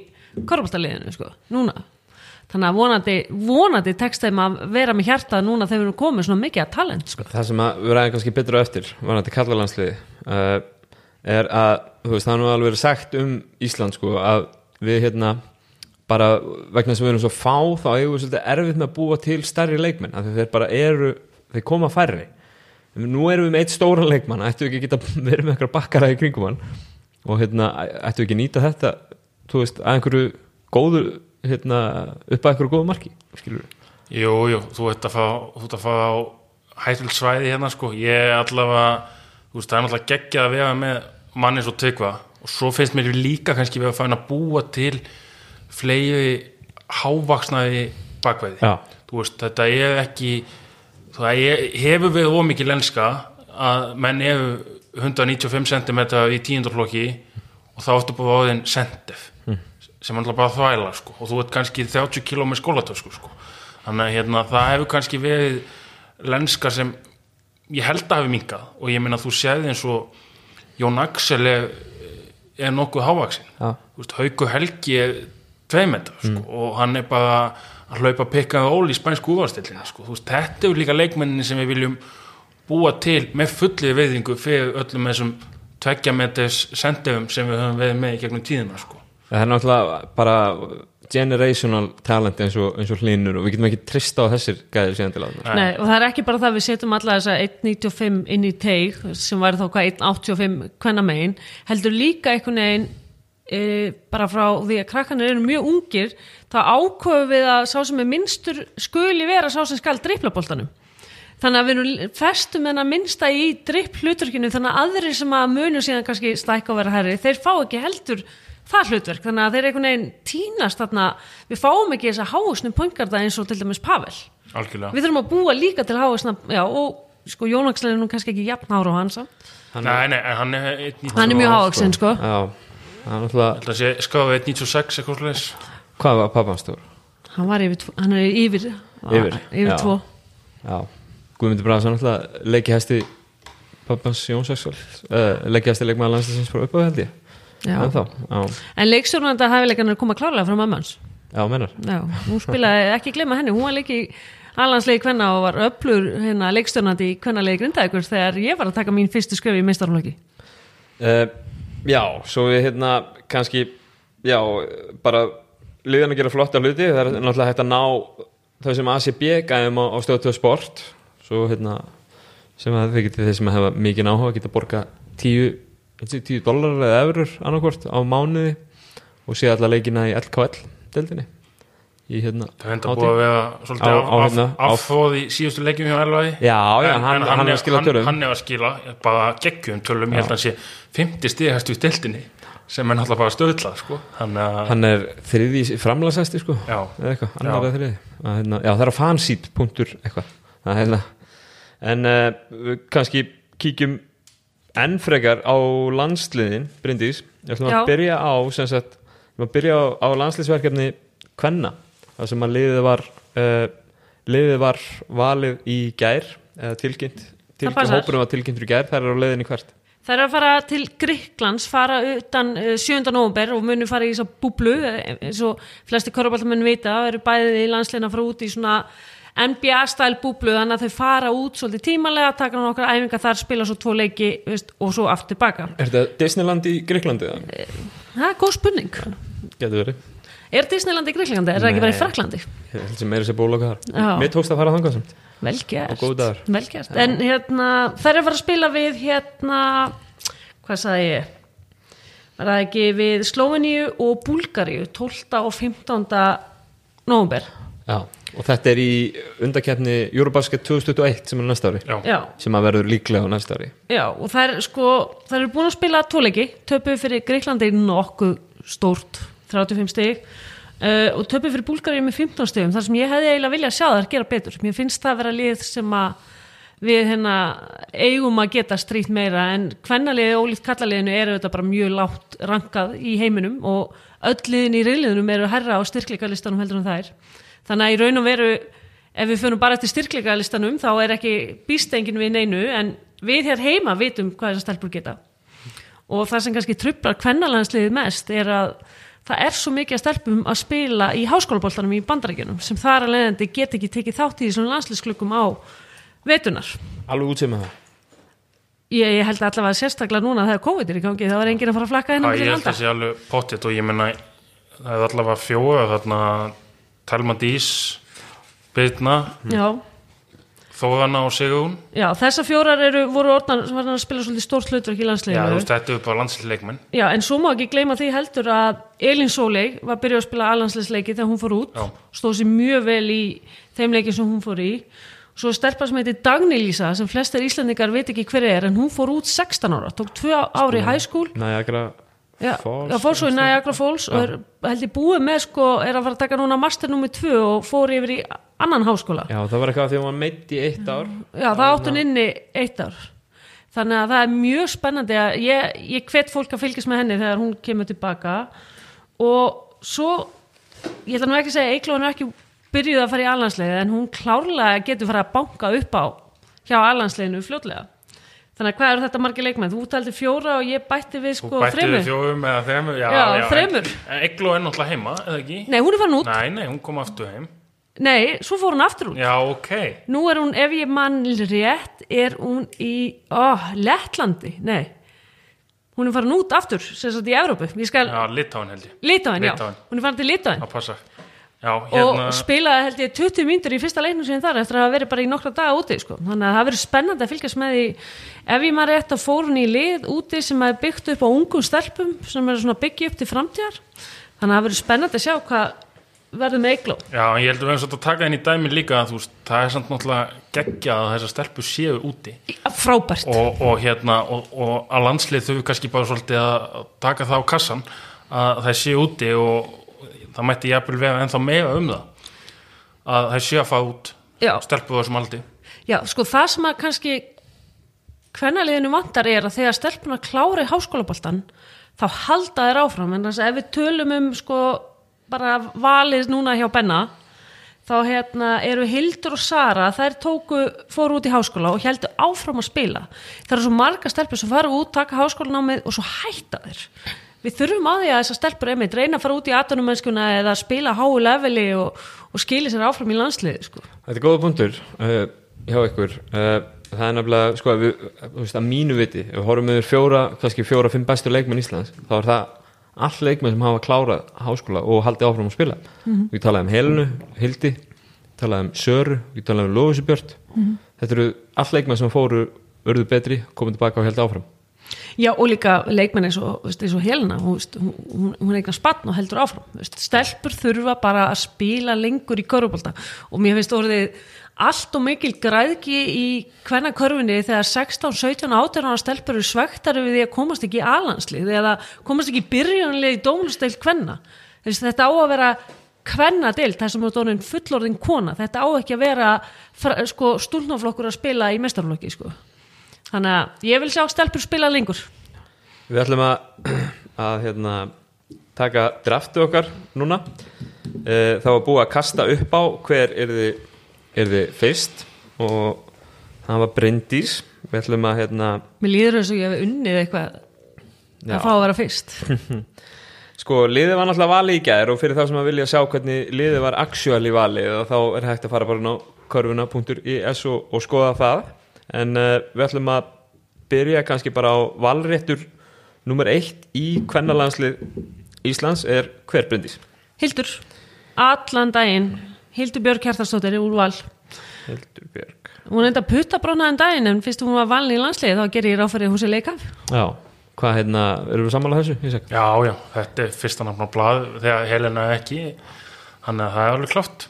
korfbóltaliðinu sko, núna. Þannig að vonandi, vonandi tekst þeim að vera með hjarta núna þegar við erum komið svona mikið að talent sko. það sem að við ræðum kannski betur á eftir þetta kallalansliði uh, er að, þú veist, það er nú alveg sagt um Ísland sko, að við hérna bara vegna sem við erum svo fá þá eigum við svolítið erfitt með að búa til stærri leikmenn, af því þeir bara eru þeir koma færri. Nú erum við með eitt stóran leikmann, ættu við ekki geta verið með eitthvað bakkara í kringum hann og hérna, ættu ekki nýta þetta þú veist, að einhverju góðu hérna, upp að einhverju góðu marki skilur við Jú, jú, þú ert að fá, þú fá hættileg svæði hérna sko, ég allavega þú veist, það er náttúrulega geggjað að vega með manni svo tökva og svo finnst mér líka kannski við að fæna að búa til fleiri hávaksnaði bakveiði. Já. þú veist, þetta er ekki það er, hefur við ómikið lenska að menn hefur 195 cm í tíundarflokki og þá ertu búið á þeim sendef sem er alltaf bara þvæla sko. og þú ert kannski 30 km skólatösku sko. þannig að hérna, það hefur kannski verið lenska sem ég held að hafi minkað og ég minna að þú séð eins og Jón Axel er, er nokkuð hávaksin Já. veist, Hauku Helgi er tveimetar sko, og hann er bara að hlaupa pikkaði ól í spænsku úrvastillinu sko. Þetta eru líka leikmenninni sem við viljum búa til með fullið veiðingu fyrir öllum þessum tveggjametis sendefum sem við höfum veið með í gegnum tíðina sko. það er náttúrulega bara generational talent eins og, eins og hlinur og við getum ekki trista á þessir gæðir síðan til að Nei. Og það er ekki bara það að við setjum alla þessa 1.95 inn í teig sem væri þá hvað 1.85 hvenna megin heldur líka einhvern veginn e, bara frá því að krakkanir eru mjög ungir þá ákofum við að sá sem er minnstur skuli vera sá sem skal drippla boltanum þannig að við festum en að minnsta í dripp hluturkinu þannig að aðri sem að munu síðan kannski stækka að vera herri þeir fá ekki heldur það hlutverk. Þannig að þeir einhvern veginn týnast þarna. Við fáum ekki þess að háusnum pungarda eins og til dæmis Pavel. Alkjörlega. við þurfum að búa líka til háusna já, og sko Jónakslein er nú kannski ekki jafn ára á hans hann er, nei, nei, hann er, hann er mjög háaksinn sko. skáði 1.96 eitthvað slags hvað var pappans stór? hann er yfir 2 yfir 2 Guðmundur Braðsson náttúrulega leikihæsti pappans Jónsakssol uh, leikihæsti leikmaður landslisins frá uppáð held ég. En þá, en leikstjórnanda hæfileikarnir koma klárlega frá mammans já, mennar já, hún spilaði ekki glemma henni hún var leiki alhanslegi kvenna og var öflur hérna leikstjórnandi í kvennalegi grindaðegur þegar ég var að taka mín fyrstu sköfi í meistarflokki uh, Já, svo við hérna kannski, já, bara liðan að gera flotta hluti það er náttúrulega hægt að ná þau sem ACB gæðum á, á stöðtöð sport svo hérna sem að þið getið þeir sem hefa mikið áhuga geta borga 10, 10 dólar eða eurur annarkvort á mánuði og sé alla leikina í LKL deildinni í hérna Það er enda hátíð. búið að vera Á- svolítið á af- hérna, á- affóð í síðustu leikjum hjá Elvaði Já, já, hann, hann, er að skila tölum hann er að skila bara geggjum tölum, ég held að hann sé 50 stigast í deildinni sem er náttúrulega bara stöðlað sko. hann, hann er þriði framlagsæsti sko eða eitthvað, annar eða þriði að, hérna, já, það er á fansít punktur eitthvað. Að, hérna. En uh, kannski kíkjum enn frekar á landsliðin Bryndís, ég ætlum að byrja á sem sagt, við ætlum að byrja á, á landsliðsverkefni Kvenna, það sem að liðið var uh, liðið var valið í gær eða tilkynnt, tilkynnt hópurum var tilkynntur í gær, það er á leiðinni hvert? Það er að fara til Gríklands, fara utan uh, 7. november og munu fara í þess að búblu, eh, eins og flesti korfballamenn vita, eru bæðið í landsleina að fara út í svona NBA-stæl búblu, þannig að þau fara út svolítið tímalega, taka okkar æfinga þar, spila svo tvo leiki veist, og svo aftur baka. Er þetta Disneyland í Greiklandi? Það er góð spurning. Verið Er Disneyland í Gríklandi? Er það ekki bara í. Fraklandi? Mér tókst að fara þangað sem Vel gert. Og góður dagur. Vel gert. En hérna, þær er að fara að spila við hérna, hvað sagði ég? Var það ekki við Slóveníu og Búlgaríu 12. og 15. november? Já, og þetta er í undakeppni Eurobasket 2021 sem er næsta ári. Já, sem að verður líklega á næsta ári. Já, og þær sko, þær eru búin að spila tóleiki, töpuð fyrir Greiklandi nokkuð stórt, 35 stig. Uh, og töpuð fyrir Búlgaríu með 15 stigum, þar sem ég hefði eiginlega viljað sjá þær gera betur. Mér finnst það vera lið sem að við hérna eigum að geta strýtt meira. En hvernaliði ólíkt kallaliðinu eru þetta bara mjög látt rankað í heiminum. Og öll liðin í reyliðinum eru herra á styrkleikalistanum heldur en þær þannig að í raun og veru ef við fyrir bara eftir styrkleikalistanum þá er ekki býstengin við neinu en við hér heima vitum hvað þessar stelpur geta. Og það sem kannski trublar kvennalansliðið mest er að það er svo mikið að stelpum að spila í háskólaboltanum í bandarækjunum sem þar að leiðandi get ekki tekið þátt í þessum landsliðsklukkum á vetunar Alveg út sem það. Ég, ég held allavega sérstaklega núna þegar COVID er í gangi þá er enginn að fara að flakka held að sé alveg pottitt og ég menna það er allavega fjóða þarna Telma Dís Birna, Já, Þóðana og Sigurún já, þessar fjórar eru, voru orðnar sem var að spila svolítið stórt hlutverk í Já, þú veist, þetta er upp á landsleikmenn Já, en svo má ekki gleyma því heldur að Elín Sóley var að byrja að spila alhansleisleiki þegar hún fór út, Já. stóð sér mjög vel í þeim leikin sem hún fór í. Svo stelpa sem heitir Dagný Lísa sem flestir Íslandingar veit ekki hver er en hún fór út 16 ára, tók tvö ári í high school. Niagara Já, Falls, fór svo í Niagara Falls og er held ég búið með sko, er að fara að taka núna master nummer 2 og fór yfir í annan háskóla. Já, það var eitthvað hún var meitt í eitt ár. Já, það átt hún inni eitt ár. Þannig að það er mjög spennandi að ég, ég hvet fólk að fylgjast með henni þegar hún kemur tilbaka og svo ég ætla nú ekki að segja Eiklóðin er ekki byrjuð að fara í alhanslega en hún klárlega getur fara að banka upp á hjá alhansleginu fljótlega þannig að hvað eru þetta margir leikmenn? Þú taldi fjóra og ég bætti við Þú sko bætti við fjóðum eða þremur? Já, Já, þremur. En Eglo er náttúrulega heima, eða ekki? Nei, hún er farin út, Nei, nei, hún kom aftur heim. Nei, svo fór hún aftur út. Já, ok. Nú er hún, ef ég mann rétt, er hún í oh, Lettlandi, nei hún er farin út aftur, sem sagt í Evrópu. Skal, Já, Litáin held ég. Litáin, já, hún er farin til Litáin Það passa Já, hérna og spilaði held ég 20 mínútur í fyrsta leiknum sem þar eftir að hafa verið bara í nokkra daga úti sko. þannig að það verður spennandi að fylgjast með því. Ef ég maður rétt að fór hún í lið úti sem er byggt upp á ungum stelpum sem er svona byggja upp til framtíðar. Þannig að það verður spennandi að sjá hvað verður með eigló Já, ég heldur við eins og að taka inn í dæmi líka að veist, það er samt náttúrulega geggjað að þessar stelpur séu úti. Frábært. Og, og hérna, og, og að landslið þau kannski bara svolítið að taka það mætti jafnvel vera ennþá meira um það að það séu að fá út Já. stelpu á þessum aldi. Já, sko það sem að kannski hvernaliðinu vantar er að þegar stelpuna klári háskólaboltan þá halda þær áfram. En þess að ef við tölum um sko bara valið núna hjá Benna þá hérna eru Hildur og Sara þær tóku, fóru út í háskóla og heldur áfram að spila. Það eru svo marga stelpur sem fara út, taka háskólanámið og svo hætta þér við þurfum að því að þessar stelpur einmitt reyna að fara út í atunumennskuna eða spila háu leveli og, og skili sér áfram í landsliði sko. Þetta er góða punktur uh, hjá ykkur. Uh, Það er nefnilega, sko, við, veist, að mínu viti ef við horfum yfir fjóra, kannski fjóra, fimm bestu leikmenn Íslands, þá er það all leikmenn sem hafa klárað háskóla og haldið áfram að spila. Við talaðum um Helenu, Hildi, talaðum um Söru við talaðum um Lófisubjört þetta eru all leikmenn sem fóru örðu betri, komið tilbaka og held áfram Já, og líka leikmenn eins og, eins og Helena, hún, hún, hún, eignar spann og heldur áfram. Stelpur þurfa bara að spila lengur í körfubólta og mér finnst orðið allt og mikil græðki í hvenna körfinni þegar 16, 17, 18 ára stelpur eru svektari við því að komast ekki í alanslið eða komast ekki í byrjunlið í dómlusteil hvenna. Þetta á að vera hvenna deilt, það sem er dónin fullorðin kona, þetta á ekki að vera sko, stúlnaflokkur að spila í mestarflokki sko. Þannig að ég vil sjá stelpur spila lengur. Við ætlum að, að hérna, taka draftu okkar núna Eh, Það var búið að kasta upp á hver er þið, er þið fyrst og það var Bryndís Við ætlum að hérna, Mér líður eins og ég hef unnið eitthvað Já. að fá að vera fyrst. Sko, liðið var náttúrulega valið í gær og fyrir þá sem að vilja sjá hvernig liðið var actually valið og þá er hægt að fara bara á körfuna.is og, og skoða það en uh, við ætlum að byrja kannski bara á valréttur nummer eitt í kvennalandslið Íslands er hver Bryndís? Hildur, allan daginn, Hildur Björk Hjartarsdóttir úr val. Hildur Björg Hún enda putta brónaðan daginn en fyrst hún var valin í landsliði þá gerir ég ráfæri húsi leikaf. Já, hvað hérna, erum við sammálað þessu? Já, já, þetta er fyrsta nafn á blað þegar Helena er ekki þannig að það er alveg klátt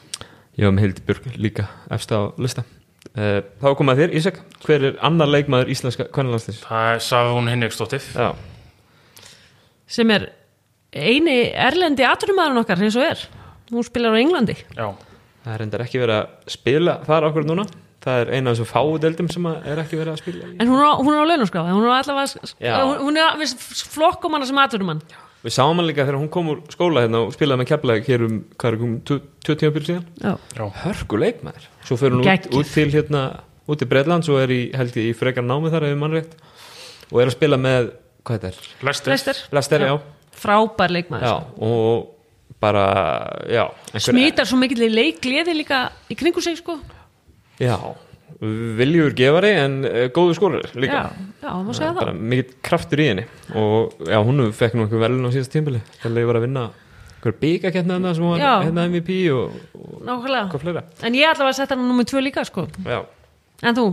Já, með Hildur Björg líka efst á lista Þá komað þér, Ísak, hver er annar leikmaður íslenska kvennalandsliðs? það er Safún Hinriksdóttir Já, sem er eini erlendi aturumæðurinn okkar eins og er. Hún spilar á Englandi. Já, það er endar ekki verið að spila þar okkur núna Það er eina af þessu fáudeldum sem að er ekki verið að spila í. En hún er á, hún er á launarskráð, hún er allavega, Já. hún, er við flokkum hana sem aturumann. Við sáum hann líka þegar hún kom úr skóla hérna og spilaði með keflaði hér um, hvað er um, tvö tímafyrir síðan Já. já, Hörku leikmaður Svo fyrir hún út, út til hérna, út í Breitlands og er í, held ég, í frekar námi þar ef mann rétt og er að spila með, hvað þetta er? Lester, Lester. Lester, já, Frábær leikmaður. já og bara, já einhver- Smítar svo mikill í leikliði líka í kringu sig sko. Já, viljur gefari en uh, góðu skólar líka. Já, já, það má segja það bara mikill kraftur í henni. Og já, hún fekk nú einhver velun á síðast tímbili þegar ég var að vinna einhver byggakettna þarna sem var hérna MVP og, og hvað fleira. En ég ætla að setja hann nummið tvö líka sko, já. en þú?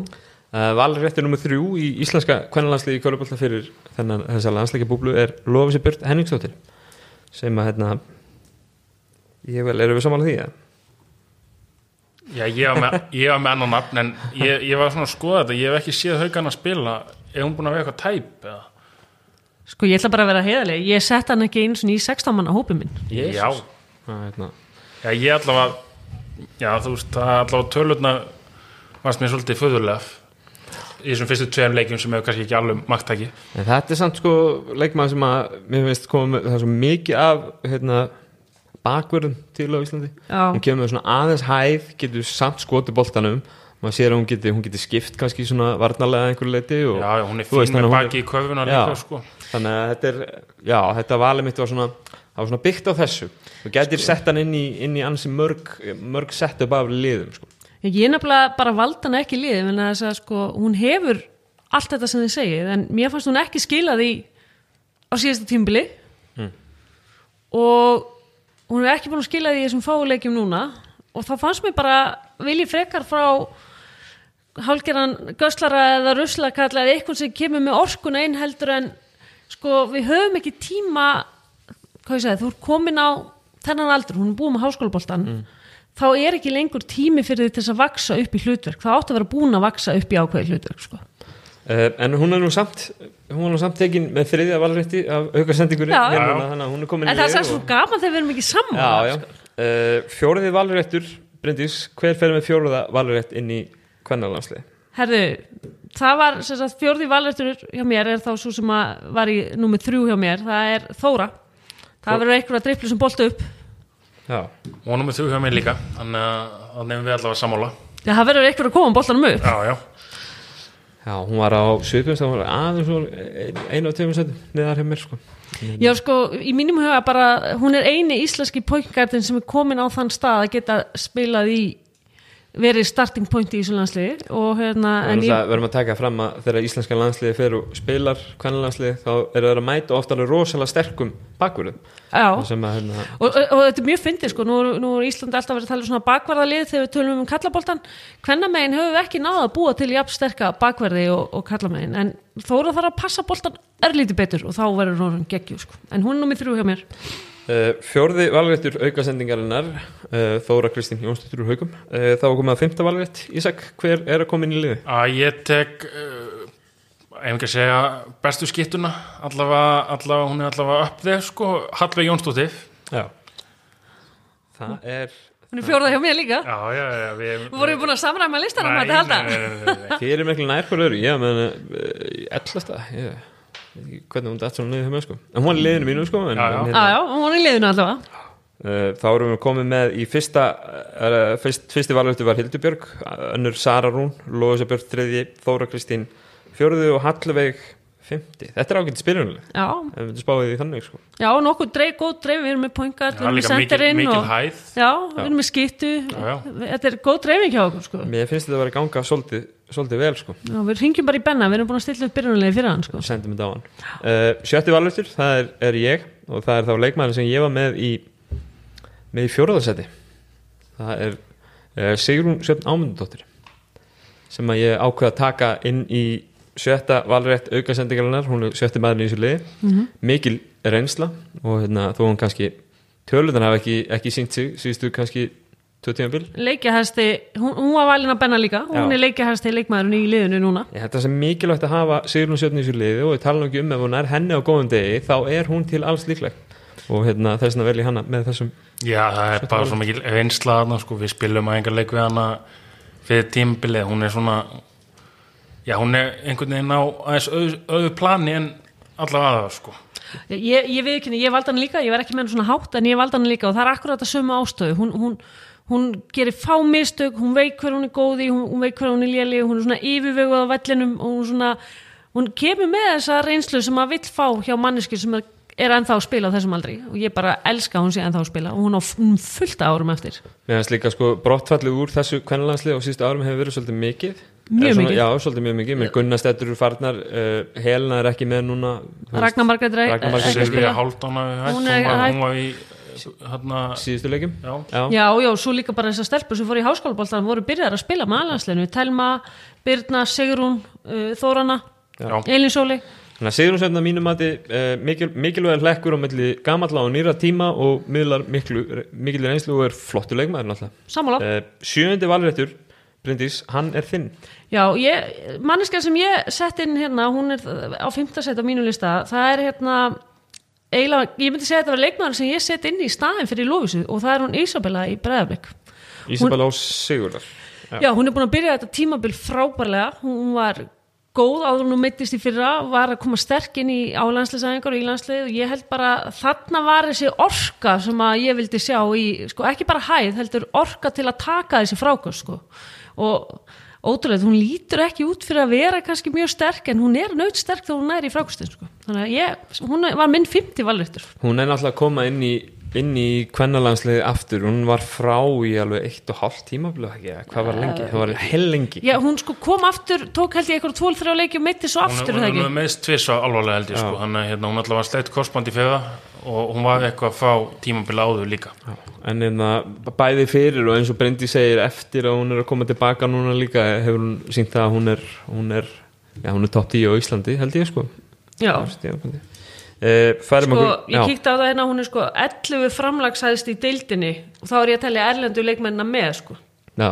Uh, valréttur nummer þrjú í íslenska kvennalandsliði í Kölubólta fyrir þennan þessa landsleika búblu er Lofisi Björn Henningsdóttir sem að hérna ég vel, erum við samanlega því að Já, ég var með, með annan nafn en ég, ég var svona að skoða þetta, ég hef ekki séð haugan að spila, er hún búin að vera eitthvað tæp eða? Sko ég ætla bara að vera heiðarlega, ég sett hann ekki eins og í 16 manna hópi minn. Já, að, hérna, já, ég allavega já, þú veist, það allavega tölurna varst mér svolítið föðurlega í þessum fyrstu tveim leikjum sem hefur kannski ekki alveg magtæki en þetta er samt sko leikmaður sem að mér finnst koma með það er svo mikið af hérna, bakverðum til á Íslandi Já. hún kemur með svona aðeins hæð getur samt skoti boltanum maður sér að hún geti, hún geti skipt kannski svona varnarlega að einhverju leiti og, Já, já, hún er þú veist, fín þannig með baki í köfuna líka sko. þannig að þetta er já, þetta valið mitt var svona það var svona byggt á þessu þú getur sett hann inn í, inn í ansi mörg, mörg sett upp af liðum sko. Ég er nefnilega bara valda hann ekki í liðið, en þess að sko, hún hefur allt þetta sem þið segið, en mér fannst hún ekki skila því á síðasta tímbili og hún er ekki búin að skila því þessum fáuleikjum núna og þá fannst mér bara vilji frekar frá hálgeran göslara eða ruslakalla eða eitthvað sem kemur með orkuna inn heldur en sko við höfum ekki tíma hvað ég segi, þú ert komin á þennan aldur, hún er búin með háskólaboltan þá er ekki lengur tími fyrir því til þess að vaksa upp í hlutverk, það átti að vera búin að vaksa upp í ákveði hlutverk sko. Uh, en hún er nú samt hún var nú samt tekin með þriðja valrétti af er komin en það er svo gaman þegar við erum ekki saman já, já. Uh, fjóriði valréttur Bryndís, hver fer með fjóriða valrétt inn í kvennalansli Herðu, það var sem sagt, fjórði valrættur hjá mér er þá svo sem að var í númið þrjú hjá mér, það er Þóra. Það verður einhverja dripplu sem bolta upp. Já, og með þú hjá mér líka þannig að að við allavega sammála. Já, það verður einhverja að koma boltanum upp. Já, já, já, hún var á svipumst það var aðeins einu á tveimur setjum neðar hjá mér sko. Já, sko, í mínum huga bara hún er eini íslenski pointgardin sem er komin á þann stað að geta spilað í verið starting point í þessu landsliði og hérna ég, verðum að taka fram að þegar íslenska landsliði fer og spilar kvennalandsliði þá eru þeir að mæta ofta alveg rosalega sterkum bakverðum hérna, og, og, og þetta er mjög fyndið sko, nú, nú er Íslandi alltaf verið að tala um svona bakverðalið þegar við tölum um kallaboltan hvernamegin höfum við ekki náða að búa til jafn sterka bakverði og, og kallamegin en Þóra þarf að passa boltan örlítið betur og þá verður hún geggjú sko. en hún er nummið þrjú hjá mér uh, fjórði valréttur aukasendingarinnar uh, Þóra Kristín Jónsdóttur úr haugum uh, þá var komið að fymta valrétt. Ísak, hver er að koma inn í liði? að ég tek ekki að segja bestu skittuna allavega, allavega hún er allavega upp þeir sko, Hallveig Jónsdóttir. Já. Það er hún er fjórða hjá mér líka. Já, já, já við, Við vorum búin að samræma listanum Nei, að þetta halda? nei, nei, nei, nei. fyrir miklu nær fyrir öru Já, menn, uh, ellasta ég hvernig hún dætt svona niður hjá mér sko. En hún er í liðinu mínu sko en, Já, já. en, Já, já, hún er í liðinu allavega. Uh, þá erum við komið með í fyrsta uh, fyrst, fyrsti valvöldu var Hildubjörg önnur Sara Rún, Lóðsa Björg þriði, Þóra Kristín fjórðu og Hallveig fymti, þetta er ágætt spyrjunlega Já, ef við spáðið því þannig sko. já, nokkuð dreif, góð dreif Við erum með poingar, við erum með senderinn og, hæð Já, við erum með já. Þetta er góð dreifing hjá okkur sko. mér finnst þetta að vera ganga svolítið, svolítið vel sko. Já, við ringjum bara í Benna, við erum búin að stilla upp byrjunarlega fyrir hann sko. sendum þetta á hann uh, sjötti valvöldur, það er, er ég og það er þá leikmæður sem ég var með í með í fjóraðarsæti það er uh, Sigrún Sjöfn Ámundadóttir sem að ég ákveða að taka inn í sjötta valrætt aukasendingarinnar hún er sjötti maður í þessu liði. Mikil reynsla og hérna, þó hún kannski töluðan hafa ekki, ekki sínt sig síðustu kannski Leikjahæsti, hún, hún var valin að Benna líka. Hún Já. er leikjahæsti leikmaðurinn í liðinu núna. Ég að það sem mikilvægt að hafa Sigrún Sjöfn í þessu liði og ég tala ekki um ef hún er henni á góðum degi þá er hún til alls líkleg. Og hérna, þess vegna vel ég hana með þessum Já, það er bara svo mikil reynsla þarna, sko, við spilum að engar leik við hana fyrir tímabilið, hún er svona já, hún er einhvern veginn á aðeins öðu, öðu plani en allavega aða, sko. Ég, ég við ekki, ég valdi hann líka, ég var ekki með hann svona hátt en ég valdi hann líka og það er akkurat að sömu ástöðu hún, hún, hún gerir fá mistök hún veik hver hún er góð í, hún, hún veik hver hún er léli hún er svona yfirveguð á vellinum og hún svona, hún kemur með þessa reynslu sem maður vill fá hjá manneski sem er, er ennþá að spila á þessum aldri. Og ég bara elska hún sé ennþá að spila og hún á f- fullt af árum eftir. Mér finnst líka sko brottfallið úr þessu kvennalandslið á síðustu árum hefur verið svolítið mikið Mjög mikið. Já, svolítið mjög mikið, með úr farnar. Uh, Helena er ekki með núna Ragnar að Hálfdán hafi hætt, Hún er var, í hérna, síðustu leikum já, Já, Já, já, svo líka bara þessar stelpur sem fóru í háskólaboltan voru byrjar að spila með alansleinu Telma, Birna, Sigrún, uh, Þórana já. Elin Sóli Þannig að Sigrun Svefna mínum mati uh, mikil, mikilvæg hlekkur á milli gamalla og nýra tíma og miðlar miklu, mikil reynslu og er flottu leikmaður náttúrulega. Uh, Sjöundi valréttur, Bryndís, hann er þinn. Já, ég, manneska sem ég sett inn hérna, hún er á fimmta set á mínu lista, það er hérna eiginlega, ég myndi segja að þetta var leikmaður sem ég sett inn í staðin fyrir Lófisu og það er hún Isabella í Breiðablik. Ísabel Ás Sigurðar. Já. hún er búin að byrja þetta tímabil frábærlega. Hún var góð áður hún meittist í fyrra, var að koma sterk inn í álandsleisæðingar og í landslið og ég held bara þarna var þessi orka sem að ég vildi sjá í, sko ekki bara hæð, heldur orka til að taka þessi frákast sko og ótrúlega, hún lítur ekki út fyrir að vera kannski mjög sterk en hún er nöyt sterk þegar hún er í frákastin sko. Þannig að ég, hún var minn 50 valrættur Hún er náttúrulega að koma inn í inn í kvennalansliði aftur. Hún var frá í alveg eitt og ekki, eða hvað var lengi, það var hell lengi. Já, hún sko kom aftur, tók held ég eitthvað tól þrjá leiki og meitti svo hún, aftur, hún, er það hún er meðst tvissa alvarlega held ég sko. hann er hérna, hún allavega sleitt korsband í feða og hún var eitthvað að fá tímabila áður líka. En einna, bæði fyrir og eins og Bryndi segir eftir að hún er að koma tilbaka núna líka hefur hún sínt það að hún er hún er, já, hún er topp 10 á Íslandi held ég sko. Já, Uh, færum sko, okkur ég kíkti á það hérna, hún er sko 11 framlagsæðist í deildinni og þá er ég að telja erlendu leikmennina með sko. já.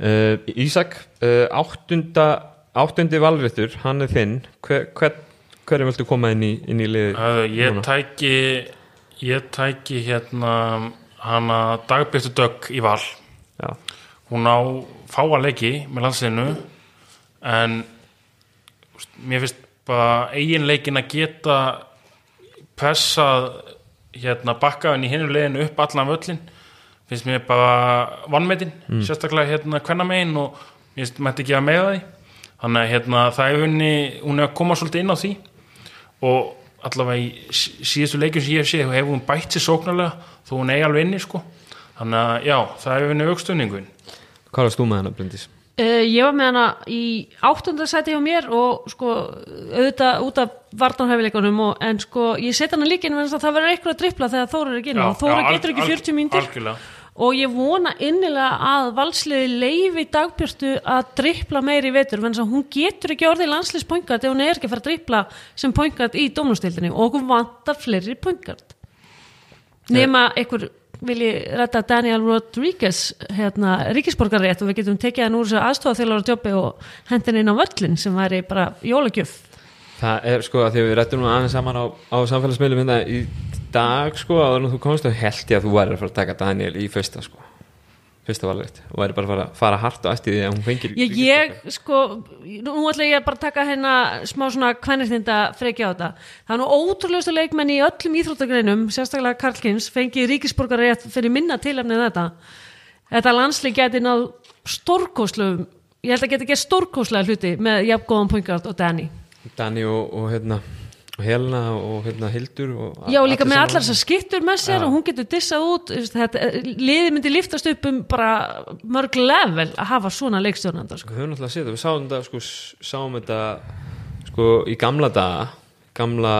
Uh, Ísak uh, áttunda áttundi valréttur, hann er þinn hver, hver, hverju viltu koma inn í, inn í liði uh, ég núna? tæki ég tæki hérna hana dagbyrtu dögg í val já, hún á fáa leiki með landsliðinu en mér finnst bara eiginleikin að geta pressað hérna bakkaðin í hinu leiðinu upp allan völlin finnst mér bara vannmetin sérstaklega hérna kvennamegin og mér finnst mætti ekki að meða því. Þannig að hérna það er unni hún er að koma svolítið inn á því. Og allavega í sí- síðustu leikjum sem ég hef séð hefur hún bætt sér sóknarlega þó hún eigi alveg inni sko. Þannig að já, það er unni aukstunningun hvað varst þú með hana Bryndis? Uh, Ég var með hana í áttundasæti hjá mér og sko auðvitað út af vartanhæfileikunum og, en sko ég set hana líka inn að það verður eitthvað að drippla þegar Þóra er ekki inn og Þóra getur ekki al- 40 mínútur. og ég vona innilega að valsliði leifi dagbjörstu að drippla meiri í vetur en hún getur ekki orðið landsliðspoingat ef hún er ekki að fara að drippla sem poingat í dómnustildinni og okkur vantar fleiri poingat nema einhver vilji rætta Daniel Rodriguez hérna, ríkisborgarrétt og við getum tekið hann úr þessu aðstofað tjópi og hendin inn á völlin sem væri bara jólagjöf. Það er sko að því að við rættum nú aðeins saman á, á samfélagsmiðlum hérna í dag sko að þú komst og held ég að þú væri að fara að taka Daniel í fyrsta sko fyrsta valrætt og væri bara að fara, fara hart og eftir því að hún fengir ég, ég sko, nú ætla ég bara að taka hérna smá svona kvennirtinda frekja á þetta. Það er nú ótrúlegustu leikmenn í öllum íþróttagreinum, sérstaklega Karlkins fengið ríkisborgarétt fyrir minna tilefnið þetta. Þetta landslið geti náð stórkóslu ég held að geti gert stórkóslega hluti með jafngóðan Poingard og Danny. Dani og, og hérna og Helena og hérna Hildur og Já, líka með allar þessar skittur með sér Já. og hún getur dissað út liði myndi liftast upp um bara mörg level að hafa svona leikstjórnanda sko. Við höfum náttúrulega séð það, við sáum þetta sko, sáum þetta sko í gamla daga gamla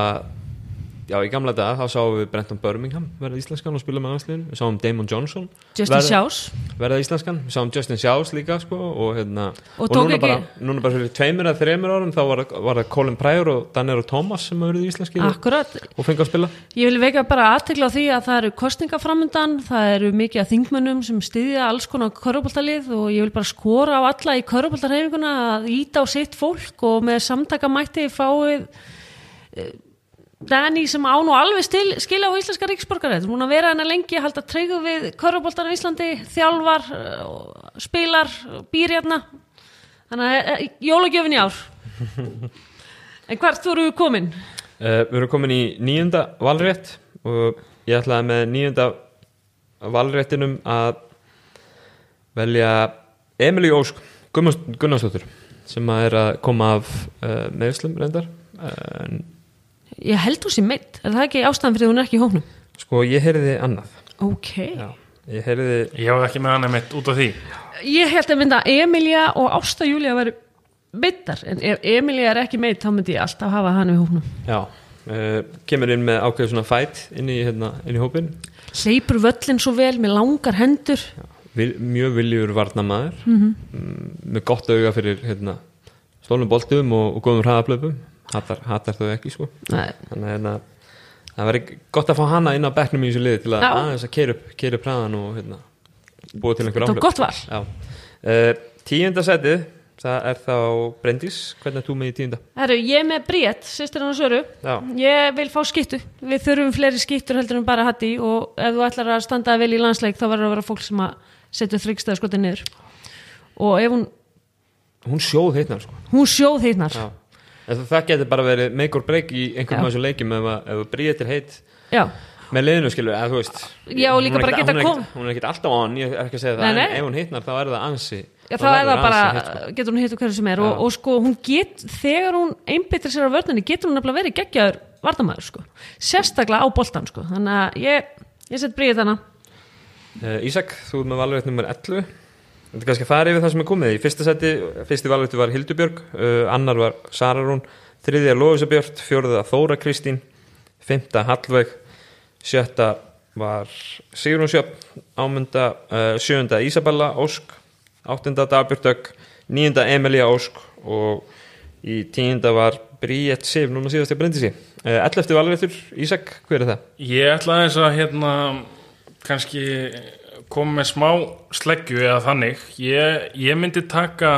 já í gamla daga þá sáum við Brenton Birmingham verða íslenskan og spila með aðsliðin við sáum Damon Johnson Justin Sjás verða íslenskan, við sáum Justin Sjás líka sko og hérna Og og, núna, bara, núna bara fyrir tveimur eða þreimur árum þá var, var það Colin Pryor og Daniel Thomas sem hafa verið íslenski Akkurat, og fengið að spila. Ég vil veika bara aðtekla á því að það eru kostningaframundan, það eru mikið að þingmönnum sem styðja alls konar köruboltalið og ég vil bara skora á alla í köruboltarheifinguna að íta á sitt fólk og með samtakamætti fáið eh, Dani sem án og alveg stil, skilja á íslenska ríksborgarætt, hún að vera hana lengi að halda treygu við köruboltan í Íslandi, þjálfar, eh, spilar, býr hérna, þannig að eh, jólagjöfin í ár. En hvert voru við komin? Uh, við erum komin í nýjunda valrétt og ég ætlaði með nýjunda valréttinum að velja Emilí Ósk Gunnars- Gunnarsdóttur sem að er að koma af uh, meðslum reyndar en Ég held hún sé meitt, er það ekki ástæðan fyrir að hún er ekki í hóknum? Sko, ég heyrði annað Ok. Já, ég heyrði Ég hafði ekki með hann einmitt út af því Ég held að mynda Emilia og Ásta Júlia væri meittar, en ef Emilia er ekki meitt þá myndi ég alltaf hafa hann í hóknum. Já, uh, kemur inn með ákveð svona fætt inn í, hérna, inn í hópin Hleypur völlin svo vel með langar hendur. Vil, Mjög viljur varnamaður mm með gott auga fyrir hérna, stólnum boltum og, og góðum hraðaplöpum hatar, hatar þau ekki sko Nei, þannig að hérna, það væri gott að fá hana inn á bekknum í þessu liði til að aðeins að keira upp, keira upp hraðan og hérna, búa til einhver var gott. Já. Uh, tíunda setið það er þá Bryndís hvernig er þú með í tíunda? Herru, ég er með Bríett, sýstir hann Söru. Já, Ég vil fá skittu. Við þurfum fleiri skittur heldur en bara hatti og ef þú ætlar að standa vel í landsleik þá verður að vera fólk sem að setja þryggstæða skotið niður. Og ef hún, hún sjóð heitnar sko hún sjóð heitnar. En það, það getur bara verið make or break í einhverjum af þessum leikjum ef, að- er heitt. Já, með liðinu skilur, eða þú veist Já, og líka hún er geta hún er hún er ekkert alltaf án, ég er ekki að segja það. Nei, nei. en ef hún hittnar þá er það ansi Já, þá er það bara, sko. getur hún hittu hverju sem er. Og, og sko, hún get, þegar hún einbyttir sér á vörninni, getur hún nefnilega verið geggjaður vardamæður, sko, sérstaklega á boltan, sko, þannig að ég, ég set bríðið hana. Uh, Ísak, þú ert með valveitt nummer 11 Þetta er kannski að fara yfir það sem er komið í fyrsta seti, fyrsti valveitt var Hildubjörg uh, annar var Sara Rún þriðja Lóisa Björn, fjórða Þóra Kristín fymta Hallveig sjötta var Sigrun Sjöfn ámunda, uh, sjöunda Ísabella Ósk, áttunda Dagbjörn Dögg níunda Emilia Ósk og í tíunda var Bríett Sif, núna síðast ég brendi sí uh, 11. valveittur, Ísak, hver er það? Ég ætla aðeins að hérna kannski koma með smá sleggju eða þannig. Ég, ég myndi taka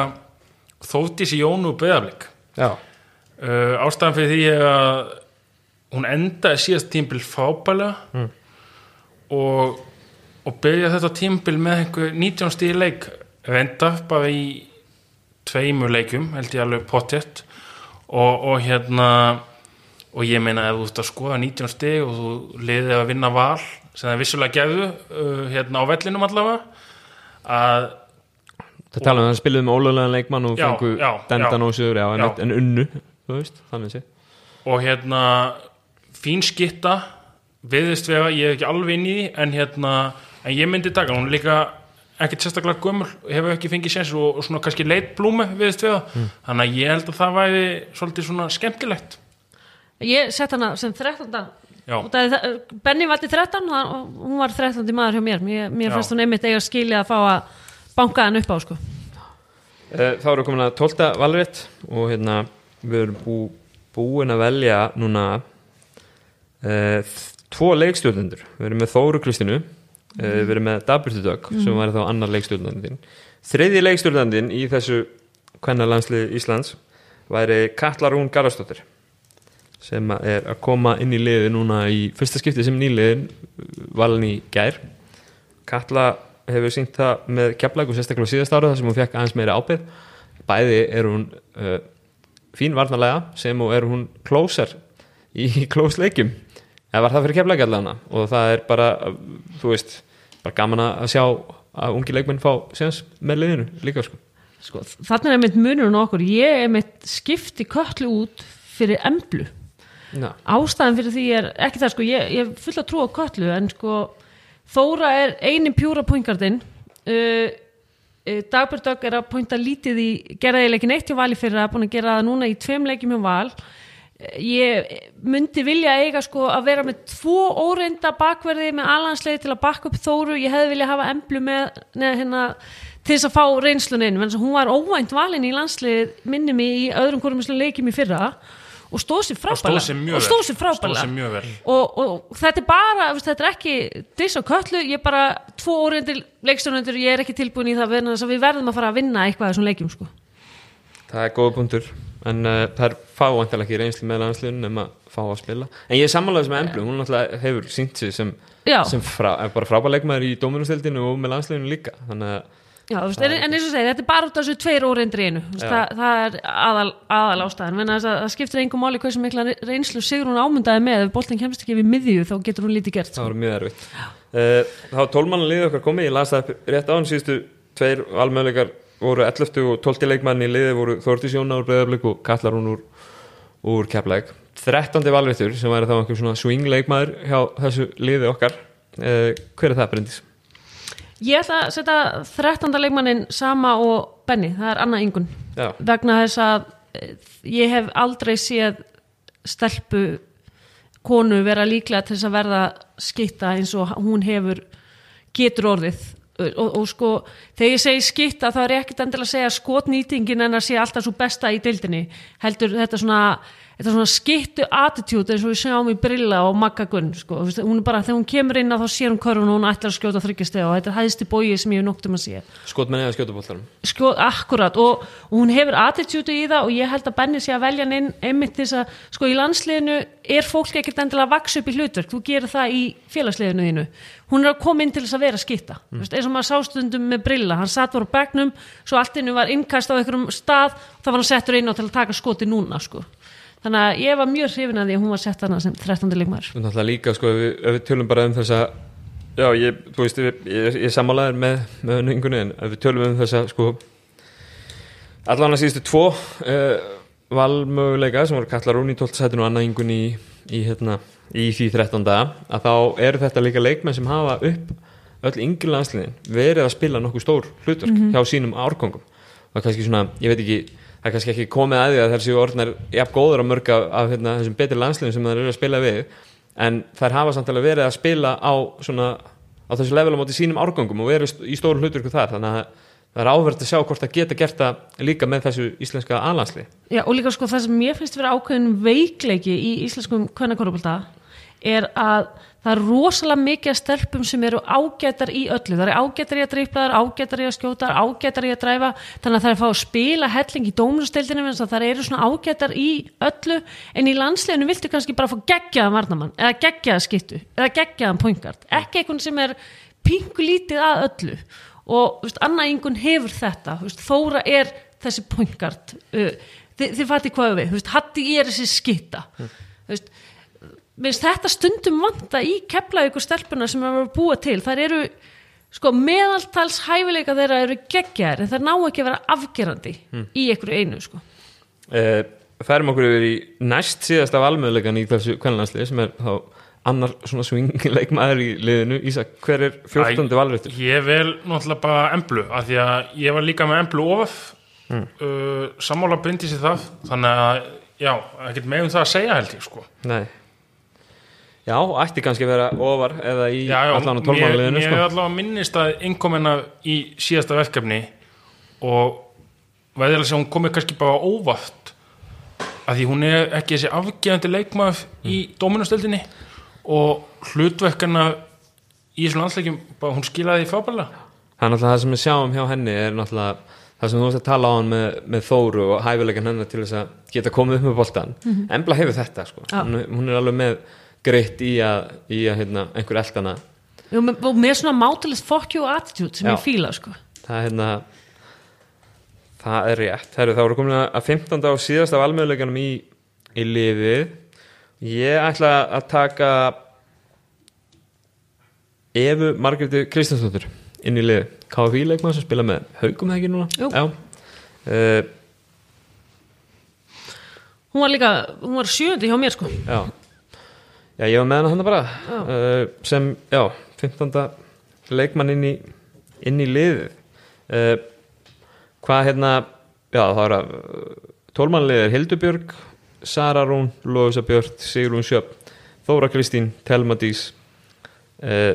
Þóttis í Jónu beðaflik Já, uh, ástæðan fyrir því að hún endaði síðast tímbil fábælega Mm. og, og byrja þetta tímbil með einhver 19 stíði leik. Enda bara í tveimur leikum held ég alveg pottet og, og hérna og ég meina ef þú ert að skoða 19 stíð og þú liðið að vinna val sem það vissulega gefðu uh, hérna á vellinum allavega að Það tala um að það spiluðu með ólulegan leikmann og fengu já, dendan já. og sigur já, en, en unnu, þú veist, þannig sé og hérna fín skitta viðist vega, ég er ekki alveg inn í því en hérna, en ég myndi taka hún er líka ekkert sérstaklega gömul hefur ekki fengið séns og, og svona kannski leit blúmi viðist vega, þannig að ég held að það væri svolítið svona skemmtilegt Ég sett hana sem 13. Benni valdi 13 það- og hún var 13. maður hjá mér. Mér, mér fannst hún einmitt eiga skilja að fá að banka hann upp á, sko. Eh, Þá erum við komin að 12. valrétt og hérna við erum bú, búin að velja núna uh, tvo leikstjórnendur við erum með Þóru Kristínu uh, við erum með Daburtu Dögg sem væri þá annar leikstjórnendin þriði leikstjórnendin í þessu kvennalandslið Íslands væri Katla Rún Garastóttir sem er að koma inn í liði núna í fyrsta skipti sem nýliðin valin í gær. Katla hefur sínt það með keflag og sérstaklega síðast ára þar sem hún fekk aðeins meira ábyrð bæði er hún uh, fín varnarlega sem og er hún klósar í klós leikjum. Eða var það fyrir keflag allavega og það er bara, þú veist bara gaman að sjá að ungi leikmenn fá séðans með liðinu líka sko. Sko þannig er einmitt munurinn á okkur. Ég er einmitt skipti köllu út fyrir emblu. Já, ástæðan fyrir því er ekki það sko, ég, ég full að trúa köllu en sko Þóra er eini pjúra pointgardinn uh, uh, Dagbjörn Dögg er að pointa lítið í geraði leikin eitt hjá vali fyrir að búin að gera það núna í tveim leikjum hjá val. Uh, ég myndi vilja eiga sko að vera með tvo óreinda bakverði með alansleið til að bakka upp Þóru. Ég hefði vilja hafa emblu með neða, hérna, til þess að fá reynslun inn menn hún var óvænt valin í landslið minni mig í öðrum hverjum leikjum í fyrra. og og stóð sér mjög og stóð sér vel. Og, og þetta er bara, þetta er ekki diss á köllu, ég er bara tvo óreyndir leikstjónundur, ég er ekki tilbúin í það vegna þess að við verðum að fara að vinna eitthvað þessum leikjum sko. það er góða punktur. En uh, það er fávantilega ekki reynslu með landsliðun um að fá að spila. En ég er sammálaðis með Emblu, hún náttúrulega hefur sínt sig sem, sem frá, er bara frábæð leikmaður í dóminustildinu og með landsliðinu líka. Þannig að já veist, en, en eins og segja, þetta er bara út af þessu tveir óreyndir í einu, það, það er aðal, aðal ástæðan, menn að það skiptir engum máli hversu mikla reynslu sigur hún ámundaði með, ef boltin kemst ekki við miðju þá getur hún lítið gert. það Sko. var mjög erfitt uh, þá var tólmanna liðið okkar komið, ég las það rétt á hann síðustu tveir almöðleikar voru 11. og 12. leikmann í liðið voru Þórtís Jóna úr Breiðablík og Kallar hún úr, úr Keflæk 13. valréttur sem væri þá einhver svona swing leikmaður hjá þessu liði okkar uh, hver er það Bryndís? Ég ætla að setja 13. leikmannin sama og Benny, það er Anna Ingun Já, vegna þess að eh, ég hef aldrei séð stelpu konu vera líklega til þess að verða skitta eins og hún hefur getur orðið. Og, og sko þegar ég segi skitta þá er ég ekkert endilega að segja skotnýtingin en að sé alltaf svo besta í deildinni. Heldur þetta svona þetta svona skittu attitude eins og við sjáum í Brilla og Magga Gunn sko. Hún er bara, þegar hún kemur inn að þá sér hún körfun og hún ætlar að skjóta þryggjastega og þetta er hæðsti bóið sem ég hef nokt um að sé skotmenni eða skjótabóltarum sko, akkurat og, og hún hefur attitude í það og ég held að Benni sé að velja inn einmitt þess að, sko í landsliðinu er fólk ekkert endilega að vaksa upp í hlutverk. Þú gerir það í félagsliðinu þínu. Hún er að koma inn til þess að vera að skipta mm. eins og maður sástundum með brilla, hann satt var á begnum, svo allt innu var innkast á einhverjum stað, þá var hann settur inn á til að taka skoti núna sko þannig að ég var mjög hrifin að því að hún var sett hana sem 13. leikmaður og náttúrulega líka sko ef við, ef við tölum bara um þessa já ég, þú veist, ég, ég, ég sammálaður með, með önningunni en ef við tölum um þessa sko allan að síðustu tvo uh, valmöguleika sem voru Katla Rún í 12. sætinu og Anna Ingun í, í, hérna, í því 13. að þá eru þetta líka leikmenn sem hafa upp öll yngri landsliðin verið að spila nokkuð stór hlutverk hjá sínum árgangum og kannski svona, ég veit ekki það er kannski ekki komið að því að séu orðnar jafn góður á mörg af, hérna, þessum betri landsliðum sem þær eru að spila við en þær hafa samt alveg verið að spila á svona, á þessu level á móti sínum árgangum og verið í stóru hlutverku þar. Þannig að það er áverð að sjá hvort það geta gert það líka með þessu íslenska alansli Já, og líka sko það sem mér finnst vera ákveðin veikleiki í íslenskum að það er rosalega mikið af stelpum sem eru ágætar í öllu, það er ágætar í að dreifla það er ágætar í að skjóta, það er ágætar í að dræfa. Þannig að það er að fá að spila helling í dómunasteildinu það eru svona ágætar í öllu. En í landsleginu viltu kannski bara fá geggjaðan varnamann, eða geggjaðan skittu eða geggjaðan pointgard, ekki einhvern sem er pingu lítið að öllu. Og veist, Anna Ingun hefur þetta. Veist, Þóra er þessi pointgard uh, þið, þið fatti hvað við veist, Hatti er þessi skitta. Mm. Veist, þetta stundum vanta í keflavíkur stelpuna sem við erum búa til þar eru sko, meðaltals hæfileika þeirra eru geggjar en það ná ekki að vera afgerandi í einhverju einu sko. uh, Færum okkur yfir í næst síðasta valmöðuleikan í þessu kvenlandslið sem er þá annar svona swingleikmaður í liðinu Ísak, hver er 14. valréttur? Ég vel náttúrulega bara emblu af því að ég var líka með emblu ofaf mm. uh, sammála bindi sér það þannig að já, ekkert með um það að segja held ég sko Nei Já, ætti kannski að vera ofar eða í já, já, allan mér, tólmáliðinu mér sko. er allavega minnist að innkomina í síðasta verkefni og veðilega sem hún komið kannski bara óvart að því hún er ekki þessi afgeðandi leikmaður í dóminustöldinni og hlutverkana í þessum landsleikjum, bara hún skilaði fábælega Það er náttúrulega það sem við sjáum hjá henni er náttúrulega það sem þú veist að tala á hann með, með Þóru og hæfileikan hennar til þess að geta komið upp með boltan Embla hefur þetta sko. Já. hún, hún er alveg með greitt í að, í að hérna, einhver eldana og með, með svona mátilegt fuck you attitude sem Já. ég fíla sko. það er hérna það er rétt Heru, þá erum komin að 15. og síðasta valmöðuleikanum í, í liðið ég ætla að taka Efu Margréti Kristjánsdóttur inn í liðið KFI leikmann sem spila með haugum það ekki núna. Uh, hún var líka, hún var sjöndi hjá mér sko. já já ég var með hana hann bara. Uh, sem, já, 15. leikmann inn í inn í liðið. Uh, hvað hérna já það er að tólmannliðir Hildubjörg, Sara Rún Lóðusa Björn, Sigrún Sjöp Þóra Kristín, Telma Dís. Uh,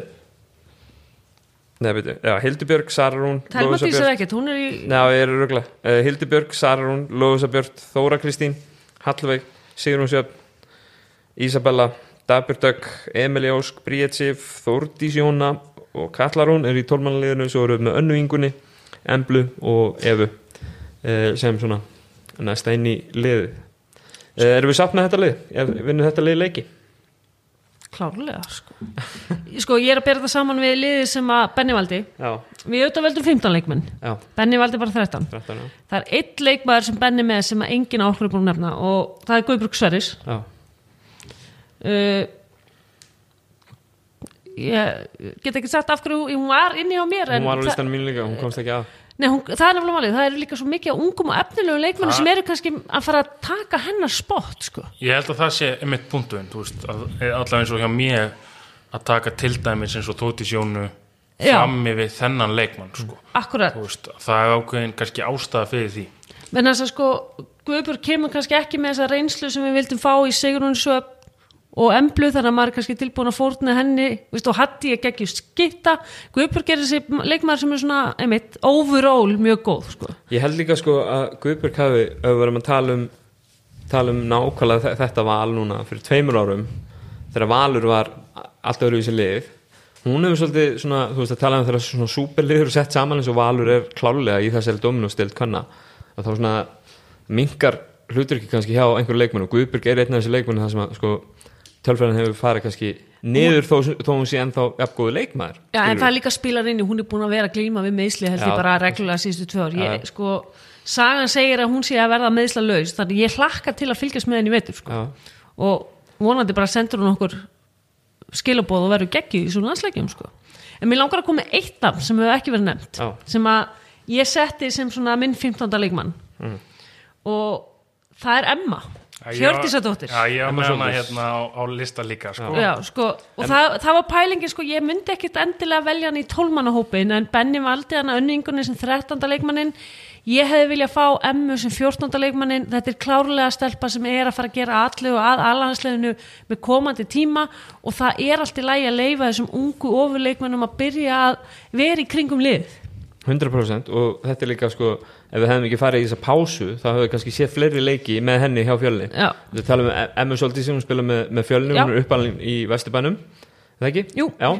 Nei, veitu, já, Hildubjörg, Sara Rún Telma Dís er ekkert, hún er í Já, ég er rögla Hildibjörg, Sararún, Lóðusa Björn Þóra Kristín, Hallveig, Sigrún Sjöfn Ísabella Dabur Dögg, Emilí Ósk Bríet Sif, Þórdís Jóna og Kallarún er í tólmannaliðinu svo eru við með Önnu Ingunni, Emblu og Evu uh, sem svona næsta inn í liðið uh, Erum við satt með þetta lið? Vinnum þetta lið leiki? klárlega sko. sko ég er að bera það saman við liðið sem að Benni valdi Já, við auðvitað veldum 15 leikmenn já, Benni valdi bara 13 13 já. það er einn leikmaður sem Benni með sem að enginn á okkur er búin að nefna og það er Guðbrug Sverris já. Uh, ég get ekki sagt af hverju hún var inni á mér en Hún var á listanum mín líka, hún komst ekki að Nei, hún, það er nefnilega málið, það eru líka svo mikið af ungum og efnilegu leikmennu sem eru kannski að fara að taka hennar spott sko. Ég held að það sé einmitt punktuinn, að, allavega eins og hjá mér að taka til dæmis eins og Tóti Sjónu Já. frammi við þennan leikmann, sko. Akkurat, veist, það er ákveðin kannski ástæða fyrir því. menn þess að sko Guðbjörg kemur kannski ekki með þessa reynslu sem við vildum fá í Sigrun Söp og Emblu þannig að maður er kannski tilbúin að fórna henni veist, og Hatti er geggjur skitta Guðbjörg er þessi leikmaður sem er svona einmitt, overall mjög góð sko. Ég held líka sko að Guðbjörg hafi verðum að tala um tala um nákvæmlega þe- þetta val núna fyrir tveimur árum þegar Valur var allt öðru í sér lið hún hefur svolítið svona, þú veist að tala um þegar svona súperliður sett saman eins og Valur er klálega í þessari dominóstild kanna að þá svona minkar hlutur ekki kannski hjá einhverju leikmennu Guðbjörg er einn af þessi leikmennu þar sem að sko tölfræðin hefur farið kannski niður þó, þó hún sé ennþá jafngóðu leikmaður Já, en það líka spilar inn í, hún er búin að vera að glíma við meðsli held ég Já. bara reglulega síðustu tvö ár. Ég, sko, sagan segir að hún sé að verða meðsla laus, þannig ég hlakka til að fylgjast með henni í vetur, sko. Og vonandi bara sendur hún okkur skilabóð og verður geggju í svona landsleikjum, sko. En mér langar að koma eitt nafn sem hefur ekki verið nefnt, Já. sem að ég setti sem svona minn 15. leikmann. Mm. Og það er Emma, ég Hjördísadóttir. Já, ég var með hana hérna á, á lista líka, sko. Já, sko, og það, það var pælingin, sko, ég myndi ekkit endilega velja hann í tólmannahópin en Benni valdi hann að önningunni sem 13. leikmannin ég hefði viljað fá Emmu sem 14. leikmannin þetta er klárlega stelpa sem er að fara að gera allu og að alhansleginu með komandi tíma og það er allt í lægi að leifa þessum ungu ofurleikmannum að byrja að vera í kringum lið 100% og þetta er líka sko ef við hefðum ekki farið í þessa pásu þá hefur við kannski séð fleiri leiki með henni hjá fjölni Já. við talum um Emmu Solti sem spila með, með fjölni hún er uppalinn í Vesturbænum er það ekki? Jú. Já.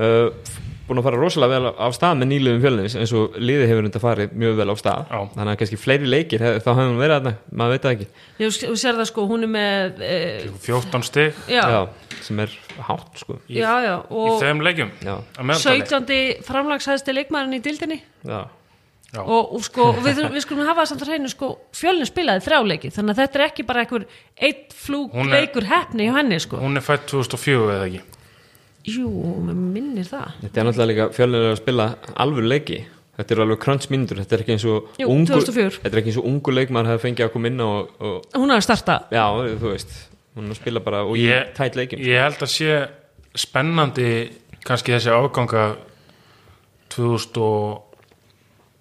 Uh, búin að fara rosalega vel á stað með nýliðum fjölnis eins og liði hefur þetta farið mjög vel á stað Já. þannig að kannski fleiri leikir hef, þá hefur hún verið þarna, maður veit það ekki þú þú sér það sko, hún er með e, 14 stig já, sem er hátt sko í, já, já, í þeim leikjum. Já. Að meðaltali. 17. framlagshæðsti leikmannin og, og sko, og við, við skulum hafa samt að hreinu sko, fjölnin spilaði þrjáleiki þannig að þetta er ekki bara einhver eitt flúk er- leikur hefni hjá henni sko. Hún er fætt 2004 eða ekki. jú, mér minnir það þetta er náttúrulega líka fjölnir að spila alvöru leiki þetta er alveg crunch mínútur þetta er ekki eins og Jú, ungu, 2004. þetta er ekki eins og ungu leikmann hefði fengið að koma inn og, og hún hafi starta Já, þú veist, hún er að spila bara og Ég- ég tætt leikin Ég held að sé spennandi kannski þessi áganga 2000 og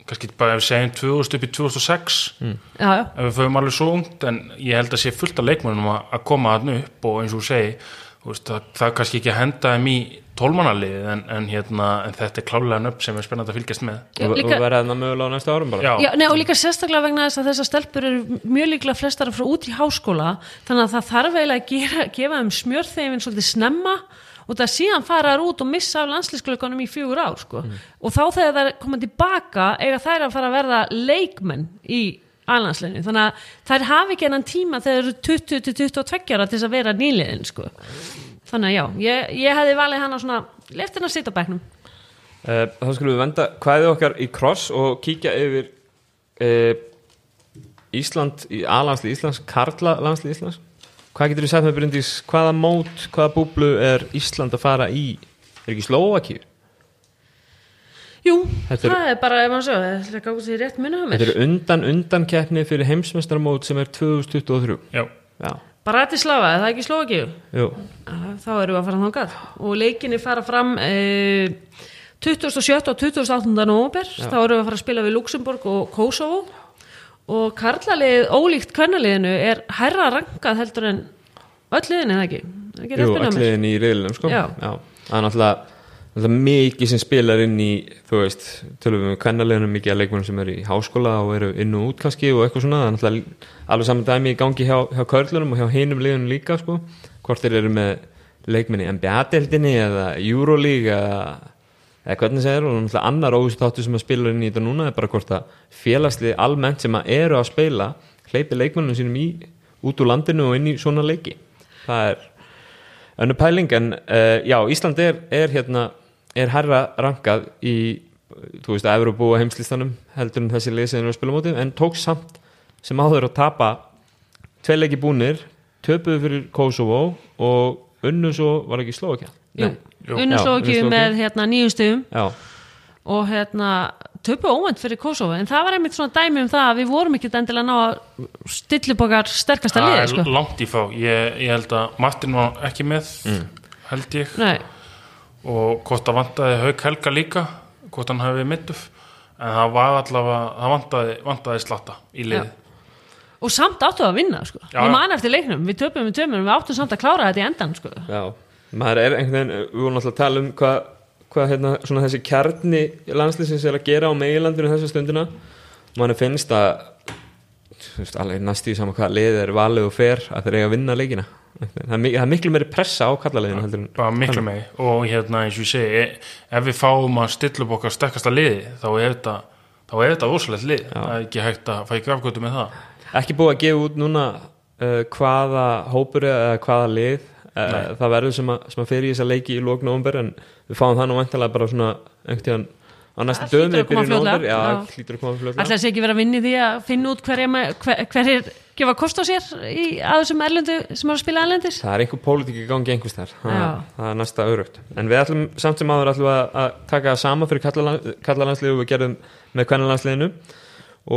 kannski bara ef við segjum 2000 upp í 2006 já, já, ef við förum alveg svo ungt en ég held að sé fullt af leikmennum að, að koma þarna upp og eins og segi veist, það, það kannski ekki að henda þeim í tólmannalið en, en, hérna, en þetta er klálega nöfn sem er spennandi að fylgjast með. Og, líka- og verða þarna mögulega á næsta árum bara. Já, já nei, og líka sérstaklega vegna þess að þessar stelpur eru mjög líklega flestar frá út í háskóla þannig að það þarf eiginlega að gera, gefa þeim smjörþefin svolítið snemma og það síðan fara þær út og missa af landslísklaukanum í fjögur ár sko. og þá þegar það koma tilbaka eiga þær að fara að verða leikmenn í alhansleinu þannig að þær hafi ekki enn tíma þegar þær eru 20-22 ára til þess að vera nýliðin sko. þannig að já, ég, ég hefði valið hana svona leftin að sitja á bæknum uh, Þá skulum við venda hvaðið okkar í kross og kíkja yfir uh, Ísland í A-landsli Íslands, Karla landsli Íslands Hvað getur við sagt með Bryndís, hvaða mót, hvaða búblu er Ísland að fara í? Er ekki Slóvakíu? Jú, Þetta er- það er bara, ef maður svo, það er gátt sér rétt mér. Þetta er undan undan keppni fyrir heimsmestarmót sem er 2023 já, Já, Bratislava, er það ekki Slovakíu? jú, Þá erum við að fara þangað. Og leikinni fara fram e, 27. og 28. november. Þá erum við að fara að spila við Luxemburg og Kosovo. Og karlalið, ólíkt kvennaliðinu, er hærra rankað heldur en öll liðin, eða ekki? Ekki jú mér? alliðin í riðlunum sko Já. Það er náttúrulega mikið sem spilar inn í þú veist, tölum við með kvennalegunum mikið að leikmennum sem eru í háskóla og eru inn og út kannski og eitthvað svona, það er náttúrulega alveg saman dæmi í gangi hjá, hjá körlunum og hjá hinum liðunum líka sko, hvort þeir eru með leikmenn í NBA-deldinni eða Euroleague eða, eða hvernig segir og náttúrulega annar óvist þáttu sem að spila inn í þetta núna er bara hvort að félagslið almennt sem að eru að spila hleypi leikmennum sínum í út úr landinu og inn í svona leiki. Það er önnur pæling en uh, já, Ísland er, er hérna er herra rankað í þú veist, að Evropu og heimslistanum heldur en þessi lið sem er að spila móti en tók samt sem áður að tapa tvei leiki búnir töpuðu fyrir Kosovo og unnu svo var ekki Slovakja Jú, Slóvakíu. með hérna, nýju stöðum já, og hérna töpu óvænt fyrir Kosovo. En það var einmitt svona dæmi um það að við vorum ekki endilega að ná að stilla upp okkar sterkasta liði sko. langt í fá ég, ég held að Martin var ekki með held ég. Nei, og hvort það vantaði Hauk Helga líka hvort hann hafi mittuf en það var allavega, það vantaði, vantaði slatta í liði og samt áttu að vinna sko. Já, ég já. man eftir leiknum, við töpum við tömum við áttum samt að klára þetta í endan sko. Já, maður er einhvern veginn, við vorum alltaf að tala um hvað hva, hérna, þessi kjarni landslýsins er að gera á meilandinu þessu stundina. Mann finnst að þú veist, alveg næstu í sama hvað liðið er valið og fer að þeir eiga að vinna leikina. Það er, það er miklu meiri pressa á en bara miklu megi og hérna eins og ég segi e- ef við fáum að stilla upp okkar sterkasta liði þá er þetta þá er þetta ósælega lið, það er ekki hægt að fæ grafgötu með það. Ekki búið að gefa út núna uh, hvaða hópur eða hvaða lið uh, það verður sem að, sem að fyrir í þessa leiki í lók nóvumber en við fáum það nú vantilega bara svona einhvern tíðan á já. hlýtur að koma fljótlega. Ætla þessi ekki vera að vinni því að finna út hverja með, hver, hverjir gefa kost á sér í, að þessum erlendu sem eru að spila erlendis? Það er einhver pólitík í gangi einhvers þar það, það er næsta örugt En við ætlum samt sem áður ætlum við að, að taka það sama fyrir kallalandsliðu og við gerðum með kvennalandsliðinu.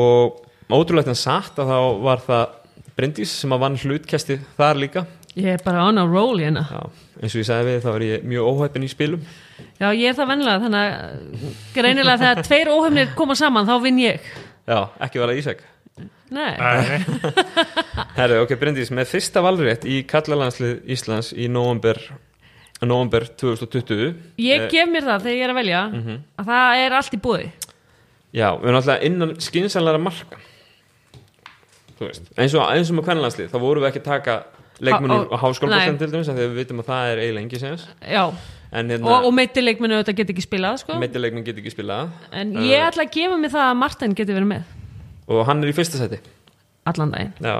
Og ótrúlegt en satt að þá var það Bryndís sem að vann hlutkesti þar líka ég er bara on a roll hérna. Já, eins og ég sagði við þá er ég mjög óhæppin í spilum. Já ég er það vennilega þannig að greinilega þegar tveir óhefnir koma saman þá vinn ég. Já, ekki var það Ísak. Nei. Nei, Herru, ok, Bryndís, með fyrsta valrétt í kallalandslið Íslands í november, november 2020 ég Eh, gef mér það þegar ég er að velja að það er allt í búði Já, við erum alltaf innan skynsanlega marka. Eins og, eins og með kvennalandslið, þá vorum við ekki að taka leikmunum Há- á háskólabóttan nei. til dæmis af því að við vitum að það er eiginlega engi séns já. en og, hérna, og meitileikminu þetta get ekki spilað sko. meitileikmun get ekki spilað en ég ætla að gefa mér það að Martin geti verið með og hann er í fyrsta seti allan daginn Já,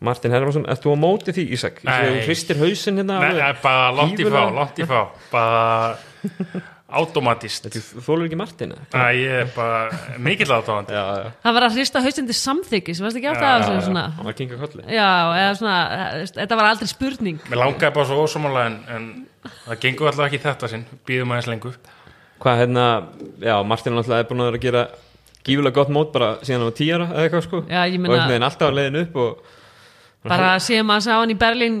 Martin Hermansson, ert þú á móti því Ísak? Nei. Þú hristir hausinn hérna nei, bara langt í fá, langt í fá bara automatist. Þú þólur ekki Martin? Æ, ég er bara mikill já, það var að hrista hausinn til samþykis varst ekki átt að svona hann var að kinga kolli. Já, eða svona, þetta var aldrei spurning. Mér langaði bara svo ósámála en, en það gengur alltaf ekki þetta sinn. Býðum aðeins lengur. Hvað hérna, já, Martin er náttúrulega búin að vera að gera gífulega gott mót bara síðan hann var tíara eða eitthvað sko. Já, ég og meina- einhvern veginn alltaf að leiðin upp og bara séum að sá hann í Berlín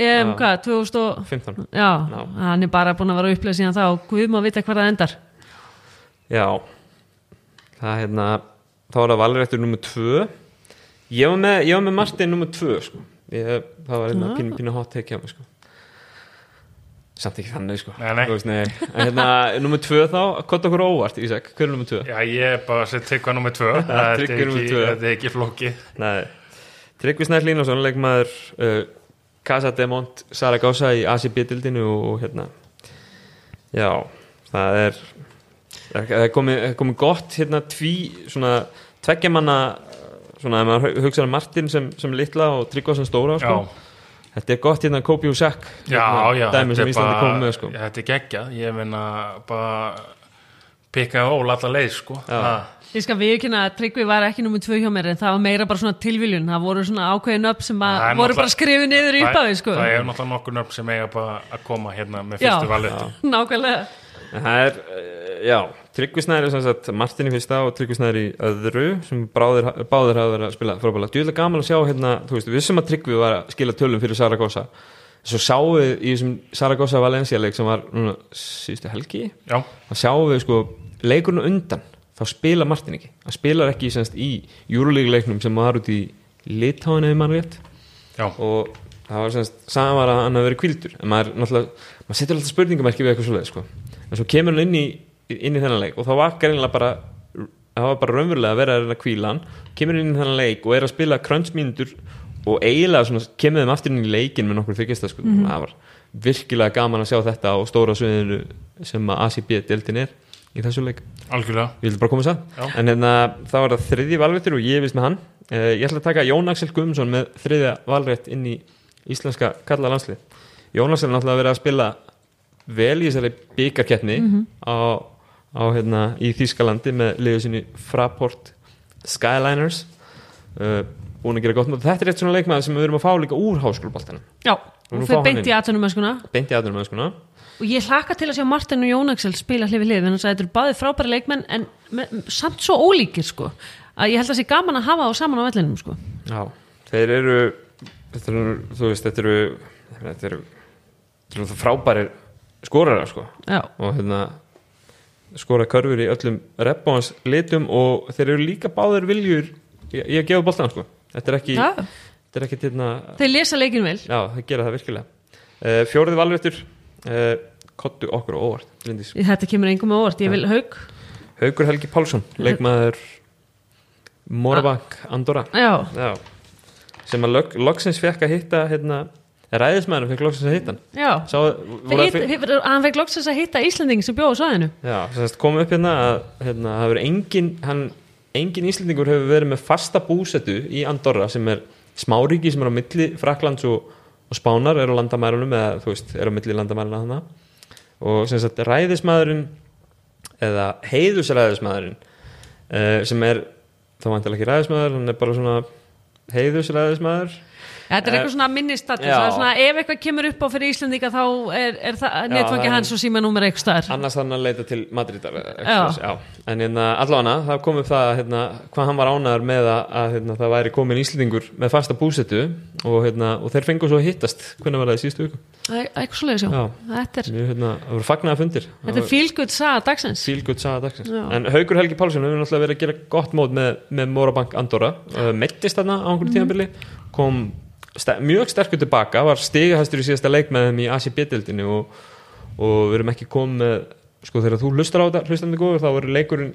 ég um hvað, 2000 og 15 já, Já. hann er bara búin að vera upplega síðan þá og Guð má vita hvað það endar Já Það er hérna þá var það valrættur nummer 2 ég var með, ég var með Martin nummer 2 sko. ég, það var hérna pínu, pínu hot take hjá mig sko. samt ekki þannig sko. Nei, nei. Veist, nei. En hérna, nummer 2 þá, hvað okkur óvart Ísak, hver er nummer 2? Já, ég er bara að setja tryggva nummer tvö Þetta er ekki, tvö. er ekki flókið Nei, Tryggvi Snær Línásson leikmaður uh, Casa de Mont Saragossa í ACB-dildinu og, hérna já, það er það er komið, það komið gott hérna tví, svona tveggja manna svona, ef maður hugsaður Martin sem, sem litla og Tryggva sem stóra sko. þetta er gott hérna Kopi og já, já dæmi sem Íslandi komið með sko. Þetta er geggjað, ég meina bara pikka ól alla leið sko Já. Ha. Ég skal viðkynna að Tryggvi var ekki nummið tvö hjá mér en það var meira bara svona tilviljun það voru svona ákveðin upp sem að er voru bara skrifið niður í upphafi sko. Það er náttúrulega nokkur nöfn sem eiga bara að koma hérna með Já. fyrstu valið nákvæmlega En það er, uh, já, Tryggvi Snær er sem sagt Martin í fyrsta og Tryggvi Snær í öðru sem bráðir, báðir hafa verið að spila frábæla. Djúlega gaman að sjá hérna, þú veist, við sem að Tryggvi var að skila tölum fyrir Saragossa. Svo sáum við í þessum Saragossa Valencia leik sem var núna síðustu helgi, Já, þá sjáum við sko leikurinn á undan, þá spila Martin ekki. Það spilar ekki semst í Júrulík leiknum sem var út í Litáin eða mann rétt já, og það var semst saman var að hann hafi verið kvildur en maður maður setur alltaf spurningamerki við eitthvað svoleið sko. en svo kemur hann inn í, inn í þennan leik og þá var greinilega bara það var bara raunverulega að vera að reyna að kvíla hann kemur inn í þennan leik og er að spila crunchmínundur og eiginlega svona, kemur þeim aftur inn í leikin með nokkur þykist sko. það var virkilega gaman að sjá þetta á stóra sviðinu sem að ACB-deltin er í þessu leik. Algjörlega. Ég vil bara koma þess að en hérna, þá er það þriðji valréttur og ég er vist með hann. Uh, ég ætla að taka Jón Axel Guðmundsson með þriðja valrétt inn í íslenska kalla landslið Jón Axel er náttúrulega verið að spila vel í þessari byggarkeppni á, á hérna í Þýskalandi með liðu sinni Fraport Skyliners. Uh, búin að gera gott með þetta er eitt svona leikmaður sem við erum að fá líka úr háskólabaltanum já, og fá fyrir hann beint inn. í aðtunum öskuna í og ég hlakka til að sjá Martin og Jón Axel spila hlið við hlið. En þetta eru báðið frábæri leikmenn en með, samt svo ólíkir sko að ég held að það sé gaman að hafa á saman á vellinum sko. Já, þeir eru þetta eru, þú veist, þetta eru þetta eru, þetta eru frábærir skorara sko. Já, og hérna skora körfur í öllum rebbáns litum og þeir eru líka báðir viljur ég, ég gefa boltan sko. Þetta er ekki, þetta er ekki hérna, þeir lesa leikin vel. Já, það gera það virkilega. Uh, fjórið valrættur uh, kottu okkur á óvart Bryndís. Þetta kemur engum á óvart, ég vil haug Haugur Helgi Pálsson, leikmaður Morabank Andorra. Já, já. sem að log, loksins fekk að hitta hérna, ræðismæðurinn fekk loksins að hitta hann. Já. Sá, að Hitt, hitt, Hann fekk loksins að hitta Íslanding sem bjóða á svæðinu. Já, sem sagt kom upp hérna að hérna, það hefur engin, hann, engin Íslendingur hefur verið með fasta búsetu í Andorra sem er smáríki sem er á milli Fraklands og, og Spánar er á landamærunum eða þú veist, er á milli landamæruna þannig og sem sagt ræðismæðurinn eða heiðusræðismæðurinn uh, sem er þá vantilega ekki ræðismæður, hann er bara svona heiðusræðismæður Þetta er Eh, eitthvað svona er svona ef eitthvað kemur upp á fyrir Íslandinga þá er, er það netfangi er- hans og síma númer eitthvað staðar. annars þannig að leita til svoleiðis, já. en hérna, allavega það kom upp það hérna, hvað hann var ánæður með að, að hérna, það væri komin Íslendingur með fasta búsetu og, hérna, og þeir fengu svo að hittast. Hvernig var það í síðustu viku? Eitthvað svoleiðis já. Já. Þetta er, Mjög, hérna, fagnaða fundir. Þetta er fílgutt saga dagsins. Fílgutt saga dagsins. Já. en Haugur Helgi Pálsson hefur náttúrulega verið að gera gott mót með, með Morabank Andorra. Uh, meittist þarna á einhverju tímabili kom ster mjög sterkur tilbaka var stigahæstur í síðasta leik með þeim í ACB-dildinu og, og við erum ekki komið með sko þegar þú hlustar á þetta hlustandi góður þá verður leikurinn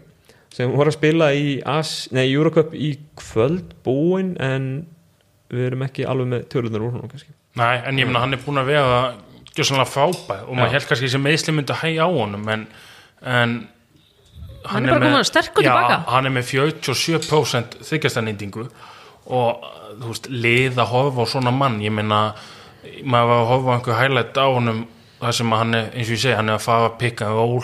sem voru að spila í As, nei, Eurocup í kvöld búinn en við erum ekki alveg með tölunar úr hún Nei, en ég meina hann er búin að vega gjössanlega frábæð og maður held kannski sem meðsli myndi að hægja á honum en, en Hann er bara kominn sterkur já, tilbaka. hann er með 47% þykjastanýtingu og þú veist, lið að horfa á svona mann ég meina, maður var að horfa á einhver hælætt á honum þar sem hann er, eins og ég segi, hann er að fara að pikka ról,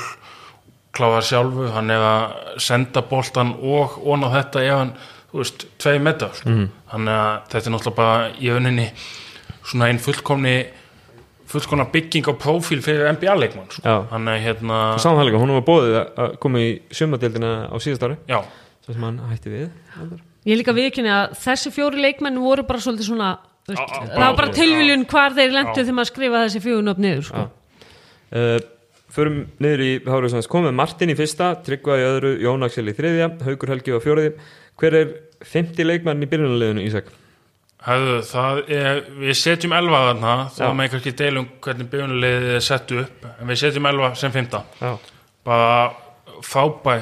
kláða sjálfu hann er að senda boltan og ón á þetta ef hann þú veist, tvei metar sko. Mhm. þannig að þetta er náttúrulega bara í önninni svona einn fullkomni fullkomna bygging á prófíl fyrir NBA-leikmann sko. Þannig að hérna líka, hún var bóðið að- koma í sumadeildina á síðast ári já, sem hann hætti við Ég líka viðkynni að þessi fjóri leikmenn voru bara svolítið svona veist, Á- á- það var bara já. tilviljun hvar þeir lendu þegar maður skrifa þessi fjóri upp niður sko. uh, förum niður í Hárið komið Martin í fyrsta, Tryggva í öðru Jón Axel í þriðja, Haugur Helgi á fjóriði hver er 50 leikmann í byrjunarleginu Ísak? Hefðu, það er, við setjum elva þarna, þá Já. með kannski deilum hvernig byggunulegið er sett upp en við setjum elva sem fymta Já, bara fábæ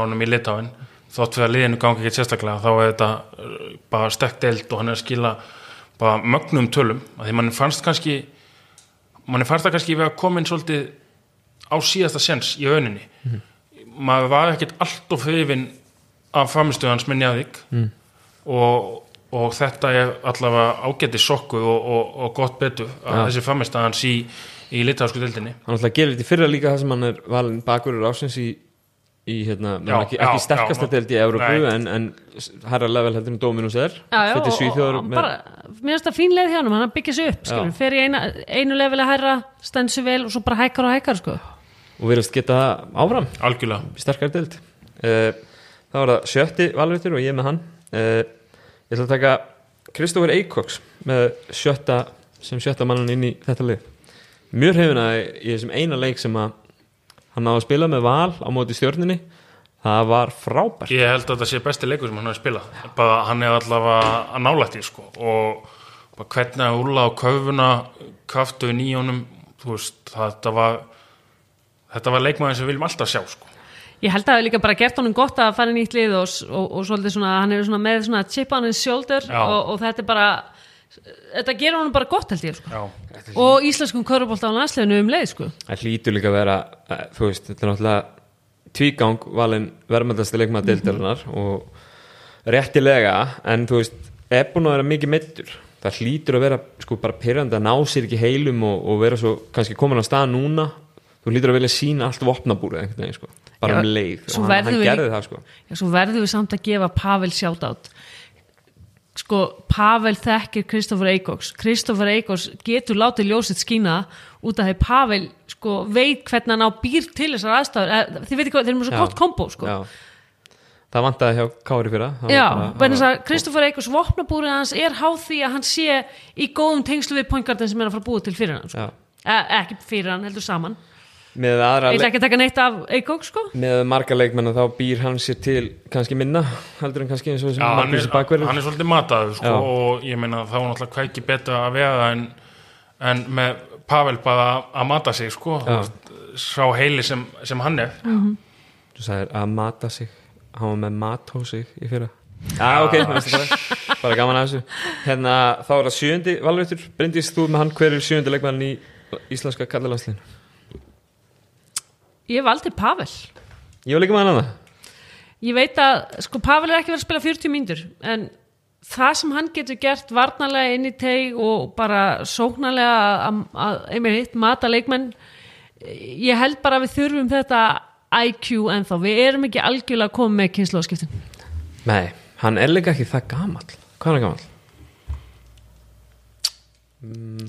honum í litáin þótt við að liðinu gangi ekki sérstaklega þá er þetta uh, bara stekkt deild og hann er að skila bara mögnum tölum. Að því mann fannst kannski mann fannst það kannski við að koma inn svolítið á síðasta sens í öninni maður var ekkert allt of hrifin af framistuð hans með Njarðvík. Mm. og, og þetta er allavega ágæti sokku og, og, og gott betur að Já. þessi framistuð hans í, í litásku deildinni. Hann ætla að gera þetta í fyrra líka það sem hann er valin bakurur ásins í, í hérna, Já, ekki, ekki sterkasta deild í Evrópu nei. en, en herra level heldur en Dominus er. Þetta er svíþjóður og með, bara, mér finnst það fín leið hjá hann hann byggja sig upp, skilur, fer í eina, einu leveli hærra, stend sig vel og svo bara hækkar og hækkar sko. og verðast geta það áfram. Algjörlega. Sterkari deild. Uh, það var það sjötti valrættur og ég með hann. Uh, ég ætla að taka Kristófur Eikoks með sjötta sem sjötta mannan inn í þetta lið. Mjög hefina í þessum eina leik sem að hann náði að spila með val á móti stjórninni það var frábært Ég held að þetta sé besti leikur sem hann hefur spilað bara hann er allavega að nálætti sko. og bara hvernig að úla á köfuna kraftuðin í þú veist, þetta var þetta var leikmaður sem við viljum alltaf sjá sko. ég held að það er líka bara gert honum gott að fara í nýtt lið og, og, og svolítið svona, hann er svona með svona chip on his shoulder og, og þetta er bara þetta gerir honum bara gott held ég sko. Já, og íslenskum körubólt á landsleginu um leið sko. það hlýtur líka að vera eh, þú veist, þetta er náttúrulega tvígang valin verðmældasti leikmaður deildarinnar og réttilega en þú veist, er búin að vera mikið meittur það hlýtur að vera sko bara pyrrandi að ná sér ekki heilum og, og vera svo kannski komin á stað núna. Þú hlýtur að vilja sína allt vopnabúrið sko, bara Já, um leið. og hann, hann gerði það sko. Já, svo verðum við samt að gefa Pavel sjátátt sko, Pavel þekkir Kristoffer Eikóks Kristoffer Eikóks getur látið ljósitt skína út af því Pavel sko, veit hvernig hann á býr til þessar aðstæður Eh, þið veit ekki hvað, þeir eru með svo gott kombo sko. já. það vantaði hjá Kári fyrra Já, Kristoffer Eikóks vopnabúrið hans er háð því að hann sé í góðum tengslu við pointgardin sem er að fara að búa til fyrir hann sko. Eh, ekki fyrir hann, heldur saman ég ætla ekki að taka neitt af Eikóks sko. með marga leikmenn þá býr hann sér til kannski minna heldur en kannski eins og þessum sem bakverður hann er svolítið mataður sko, Já. og ég meina þá er náttúrulega hvað ekki betur að vega en, en með Pavel bara að mata sig sko, veist, sá heili sem, sem hann er. Þú sagðir að mata sig. Hann var með mat á sig í fyrra. Já, ok, það. Er bara, bara gaman að þessu. Hérna, þá er það sjöndi valveitur Bryndís, þú með hann, hver er sjöndi leikmann í íslenska kallalanslinu? Ég valdi Pavel. Ég var líka með hann að það ég veit að sko Pavel er ekki verið að spila 40 mínútur en það sem hann getur gert varnarlega inn í teg og bara sóknarlega að- einmitt hitt mata leikmenn ég held bara að við þurfum þetta IQ ennþá, við erum ekki algjörlega koma með kynnslóðskiptin Nei, hann er líka ekki það gamall. Hvað er hann gamall?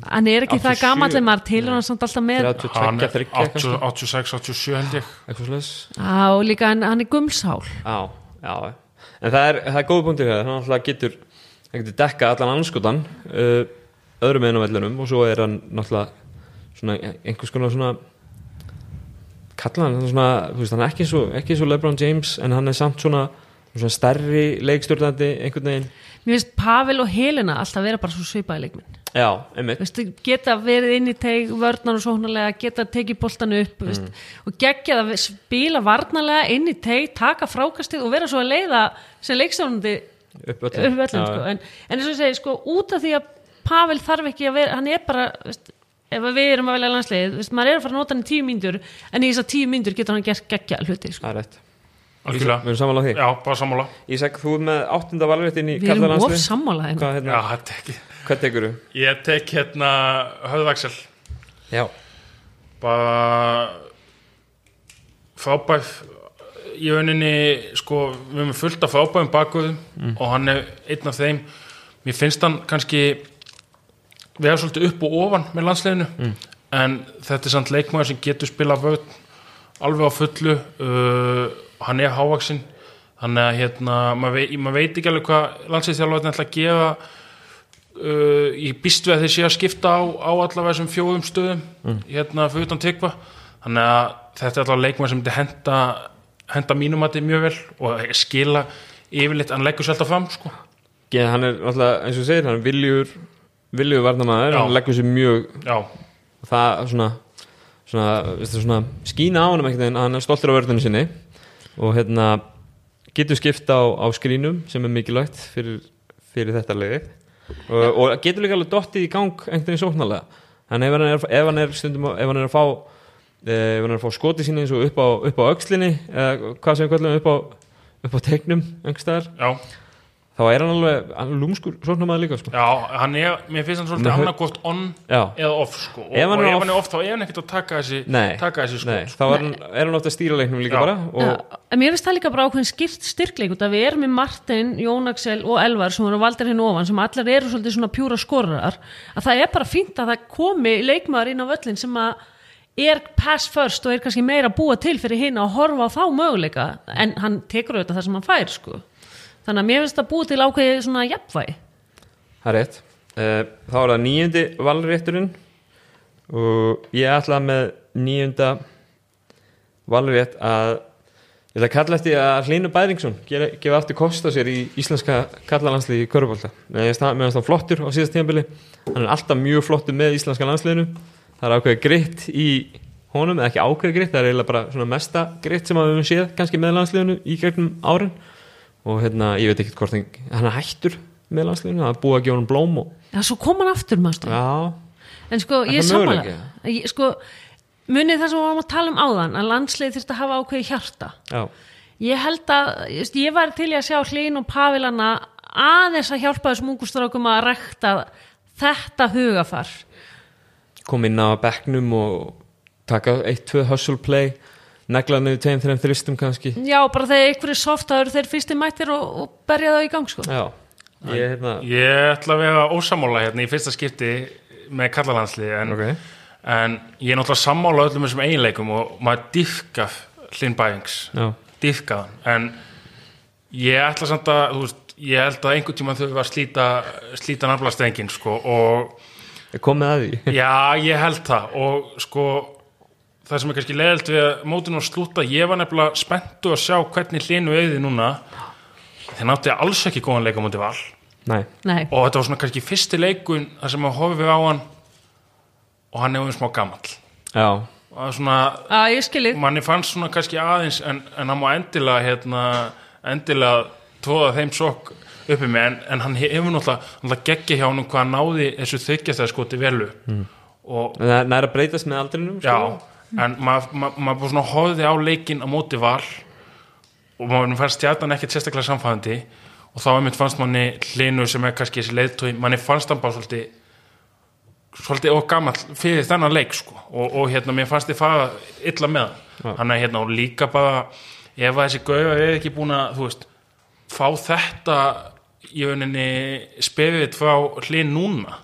Hann er ekki það 87, gamall en maður tilur hann samt alltaf með 32, hann er 33 kannski 86, 87 held ég. Eitthvað slags á, líka hann, hann er gumsál Já, já. En það er, það er góð punktur hér Hann alltaf getur, hann getur dekka allan anskotan uh, öðrum einu vellunum og svo er hann náttúrulega svona einhvers konar svona kalla hann svona, þú veist, hann er ekki svo, ekki svo LeBron James en hann er samt svona, svona stærri leikstjórnandi einhvern veginn mér finnst Pavel og Helena alltaf vera bara svo svipaði leikmenn Já, einmitt Veistu, geta verið inn í teg vörnar og sóknarlega, geta tekið boltan upp mm. veist, og geggja það spila varnarlega inn í teg, taka frákastið og vera svo að leiða sem leikstjórnandi upp öllum sko. en, en eins og ég segi, sko, út af því að Pavel þarf ekki að vera, hann er bara veist, ef að við erum að velja landsliðið veist, maður er að fara að nota hann í tíu mínútur en í þessar tíu mínútur getur hann gert geggja hluti sko. Það Við erum samanlega því? Já, bara sammála. Ísak, þú er með áttunda valréttin í við erum of sammála Hvað, já, hérna, þetta er ekki hvað tekur þú? ég tek hérna höfðaksel Já, bara frábæð í rauninni sko, við erum fullt af frábæðum bakuðum og hann er einn af þeim. Mér finnst hann kannski vera svolítið upp og ofan með landsleginu en þetta er samt leikmaður sem getur spila vörn alveg á fullu uh, hann er hávaksinn þannig að hérna, maður veit, maður veit ekki alveg hvað landsliðstjálfarinn ætla að gera uh, ég býst við að þeir sé að skipta á, á allavega þessum fjóðum stöðum hérna fyrir utan tekva þannig að þetta er allavega leikmaður sem henda, henda mínumati mjög vel og skila yfirleitt, hann leggur sér alltaf fram sko. Ge- hann er alltaf, eins og segir, hann er viljur viljur varnamaður, Já. hann leggur sér mjög já, og það svona, svona, svona skína á hann að hann er stoltur af vörðunni sinni og hérna getur skipta á, á skrínum sem er mikilvægt fyrir, fyrir þetta leiði og, og getur líka alveg dottið í gang einhvern veginn sóknarlega. En ef hann er, ef hann er stundum ef hann er að fá eh, ef hann er að fá skoti síni eins og upp á, upp á öxlinni eða hvað sem við kallum upp á upp á teiknum einhverstaðar já, þá er hann alveg, hann er lúmskur sóknarmaður líka sko. já, hann er mér finnst hann svolítið hau- annarkort on já, eða off sko. og, Ef hann er off- hann er off þá er hann ekkert að taka þessi, nei, taka þessi nei skot þá er hann, er hann ofta að stýra leiknum líka Já. bara og, Já, en mér finnst það líka bara ákveðin skipt styrkleik við erum með Martin, Jón Axel og Elvar sem eru valdir henni ofan sem allar eru svolítið svona pjúra skorarar að það er bara fínt að það komi leikmaður inn á völlin sem að er pass first og er kannski meira búa til fyrir hinn að horfa á þá möguleika en hann tekur auðvitað það sem hann fær sko. Þannig að mér finnst það búa til ákveði svona jafnvægi. Það er rétt. Uh, þá er það níundi valrétturinn. Og ég ætla með níunda valrétt að ég ætla að kalla eftir að Hlynur Bæringsson gefa, aftur kost á sér í íslenska kallalandsliði í Körubólta meðan stað flottur á síðast tíðanbili hann er alltaf mjög flottur með íslenska landsliðinu. Það er ákveðið gritt í honum, eða ekki ákveðið gritt, það er eiginlega bara mesta gritt sem við höfum séð kannski með landsliðinu í gegnum árin og hérna, ég veit ekki hvort hann, hann er hættur með landsliðinu, það er búið að gefa hann blóm og Já, svo kom hann aftur maður Já, En sko, ég er? Ég- Sko, munið það sem við varum að tala um áðan að landslið þurfti að hafa ákveði hjarta. Já, Ég held að, ég var til að sjá Hlín og Pavilana aðeins að hjálpa þessum ungustrákum að rekta þetta hugafar. Kom inn á bekknum og taka eitt, tvö hustle play negla niður tveim, þreim þristum kannski. Já, bara þegar ykkur er soft þá eru þeir fyrsti mættir og, og berja það í gang sko. Já, ég, hérna, Ég ætla að vera ósamála hérna í fyrsta skipti með kallalandslið en, ok. en ég er náttúrulega sammála öllum þessum eiginleikum og maður Bæings já, dýfka hann. En ég ætla samt að þú veist, ég held að einhvern tíma þau var að slíta slíta nafnlastengin sko og komið að því? Já, ég held það. Og sko það sem er kannski leðilt við að mótinu að slúta ég var nefnilega spenntu að sjá hvernig hlinu auði núna. Þeir nátti alls ekki góðan leik á móti val. Nei, Nei, og þetta var svona kannski fyrsti leikun þar sem að horfið á hann og hann er um smá gamall. Já, og það er svona, að manni fannst svona kannski aðeins en, en hann má endilega hérna, endilega tvoða þeim sokk uppi með. En, en hann hefur náttúrulega, geggja hjá hann hvað hann náði þessu þykjast skoti velu mm. og en það er að breytast með aldrinum Já, sko. En maður ma, ma bara svona hóði á leikin á móti val og maður fannst stjarnan ekkert sérstaklega samfæðandi og þá einmitt fannst manni hlinu sem er kannski þessi leiðtói, manni fannst hann bara svolítið svolítið og gamall fyrir þennan leik sko. Og, og hérna mér fannst þið fara illa með hann. Hann er hérna og líka bara ef að þessi gauða er ekki búin að þú veist, fá þetta í rauninni spefið frá hlinn núna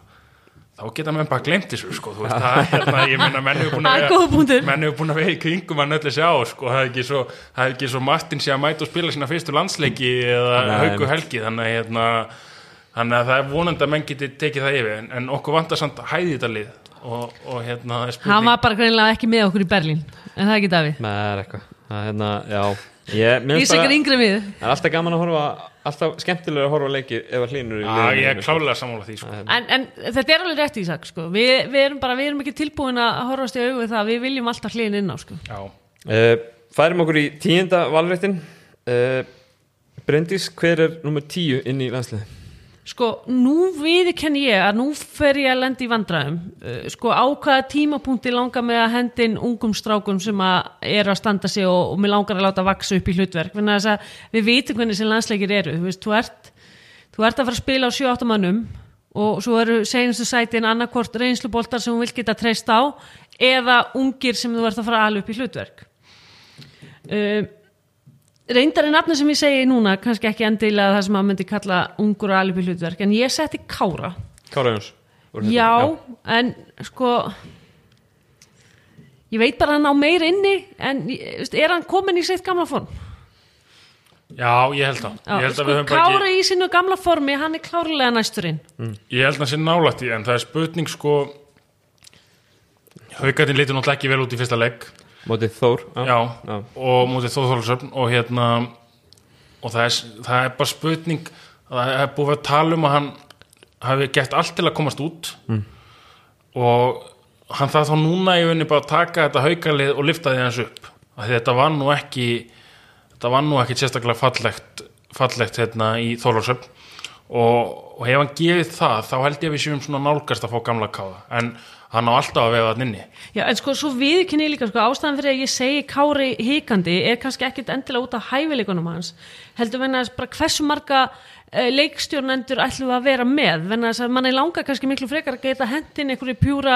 þá geta menn bara glemt þessu sko þú veist, það er hérna, ég meina menn hefur búin að er punktur. menn hefur búin að vera í kringum að nöllu sjá sko, það er ekki svo, það er ekki svo Martin sé að mæta og spila sína fyrstu landsleiki eða Nei. hauku helgi þannig að hérna, þannig að það er vonandi að menn geti tekið það yfir en, en okkur vantar samt hæði þetta lið og, og hérna það er Hann spurning var bara greinilega ekki með okkur í Berlín En það er ekki Davíð það er eitthvað það er hérna, já ég, mér það er alltaf gaman að horfa alltaf skemmtilega að horfa á leiki ef að hlínur í Já, ég er liðinu, klálega sammála því sko. en, en þetta er alveg rétt Ísak sko. við, við erum bara, við erum ekki tilbúin að horfast í augu við það, við viljum alltaf hlýðin inn á sko. Já, Uh, færum okkur í tíunda valréttin uh, Bryndís, hver er nummer tíu inn í landslið? Sko, nú viðkenni ég að nú fer ég að lenda í vandræðum. Uh, sko, á hvaða tímapunkti langar mig að hendin ungum strákum sem að er að standa sig og, og mér langar að láta vaksa upp í hlutverk? Við vitum hvernig sem landsleikir eru. Þú veist, þú ert, þú ert að fara að spila á 7-8 mannum og svo eru seinustu sætin annarkvort reynsluboltar sem þú vil geta treyst á eða ungir sem þú ert að fara að ala upp í hlutverk. Uh, reyndar er nafna sem ég segi núna kannski ekki endilega það sem maður myndi kalla ungur og alibi hlutverk en ég setti Kára. Kára Jóns Voru þetta- já, en sko ég veit bara að hann á meir inni en er hann komin í sitt gamla form? Já ég held já, Ég held að sko, Kára ekki í sínu gamla formi hann er klárlega næsturinn Ég held að það sé nálægt í en það er spurning sko Haukarinn litur náttúrulega ekki vel út í fyrsta legg Mótið Þór Já, Já. og mútið Þóðhólusöfn og hérna og það er, það er bara spurning að það er búið að tala um að hann hafi gert allt til að komast út. Mm. og hann þarf þá núna í unni bara að taka þetta haukalið og lifta því hans upp. Þetta var nú ekki þetta var nú ekki sérstaklega fallegt fallegt hérna í Þóðhólusöfn og, og ef hann gefið það þá held ég að við séum svona nálgast að fá gamla káða. En hann á alltaf að vefa þann inni. Já, en sko, svo viðkynni líka, sko, ástæðan fyrir að ég segi Kári hikandi er kannski ekkit endilega út af hæfileikunum hans, heldur venna þess bara hversu marga uh, leikstjórnendur ætlum við að vera með, venna að manni langar kannski miklu frekar að geta hendin einhverju pjúra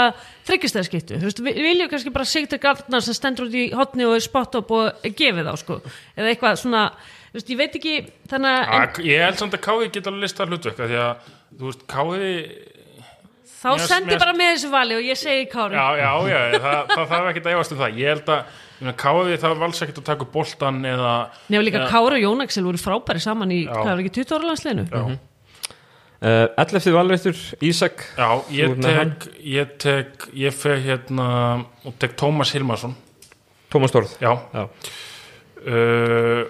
þryggjastæðskiptu, þú veist, við viljum kannski bara Sigtur Gardnar sem stendur út í hotni og er spott upp og gefið á, sko, eða eitthvað svona, þú veist, ég veit ekki, þannig að, ég held samt að Káði þá mér- sendi mér- bara með þessu vali og ég segi Kári. já, já, já, það, það þarf ekki að efast um það ég held að, Káði það var alls ekkert að taka upp boltan eða Nefnir líka Já. Kári og Jón Axel voru frábæri saman í, Já. hvað var ekki, 20 ára landsliðinu? já, uh, 11. valréttur Ísak já ég tek ég tek, ég fer hérna og tek Tómas Hilmarsson Tómas Storð já, Já. uh,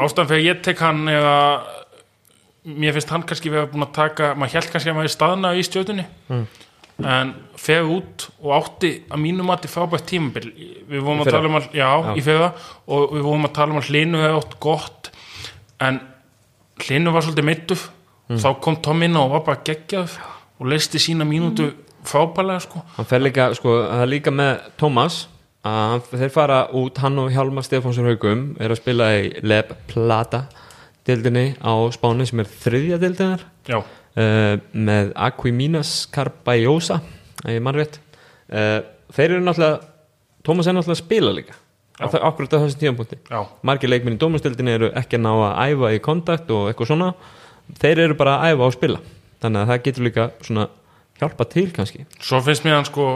ástæðan fyrir ég tek hann eða mér finnst hann kannski vera búin að taka maður held kannski að maður er staðna í stjötunni en fer út og átti að mínum að þetta frábært tímabil. Við vorum að tala um að, já, Já. í fyrra. Og við vorum að tala um að hlinu hefði átt gott. En hlinu var svolítið meittuð þá kom Tom inn og var bara geggjað og leisti sína mínútu frábælega sko. Hann fer líka, sko, það er líka með Tómas að þeir fara út, hann og Hjálmar Stefánsson Haugum er að spila í Leb Plata dildinni á Spáni sem er þriðja dildinar já, uh, með Aquiminas Carballosa ef ég mann rétt. Uh, þeir eru náttúrulega Tómas er náttúrulega að spila líka akkurat á þessum tíðanbúti margir leikminn í dómastildinni eru ekki að ná að æfa í kontakt og eitthvað svona. Þeir eru bara að æfa og spila. Þannig að það getur líka svona hjálpa til kannski. Svo finnst mér hann sko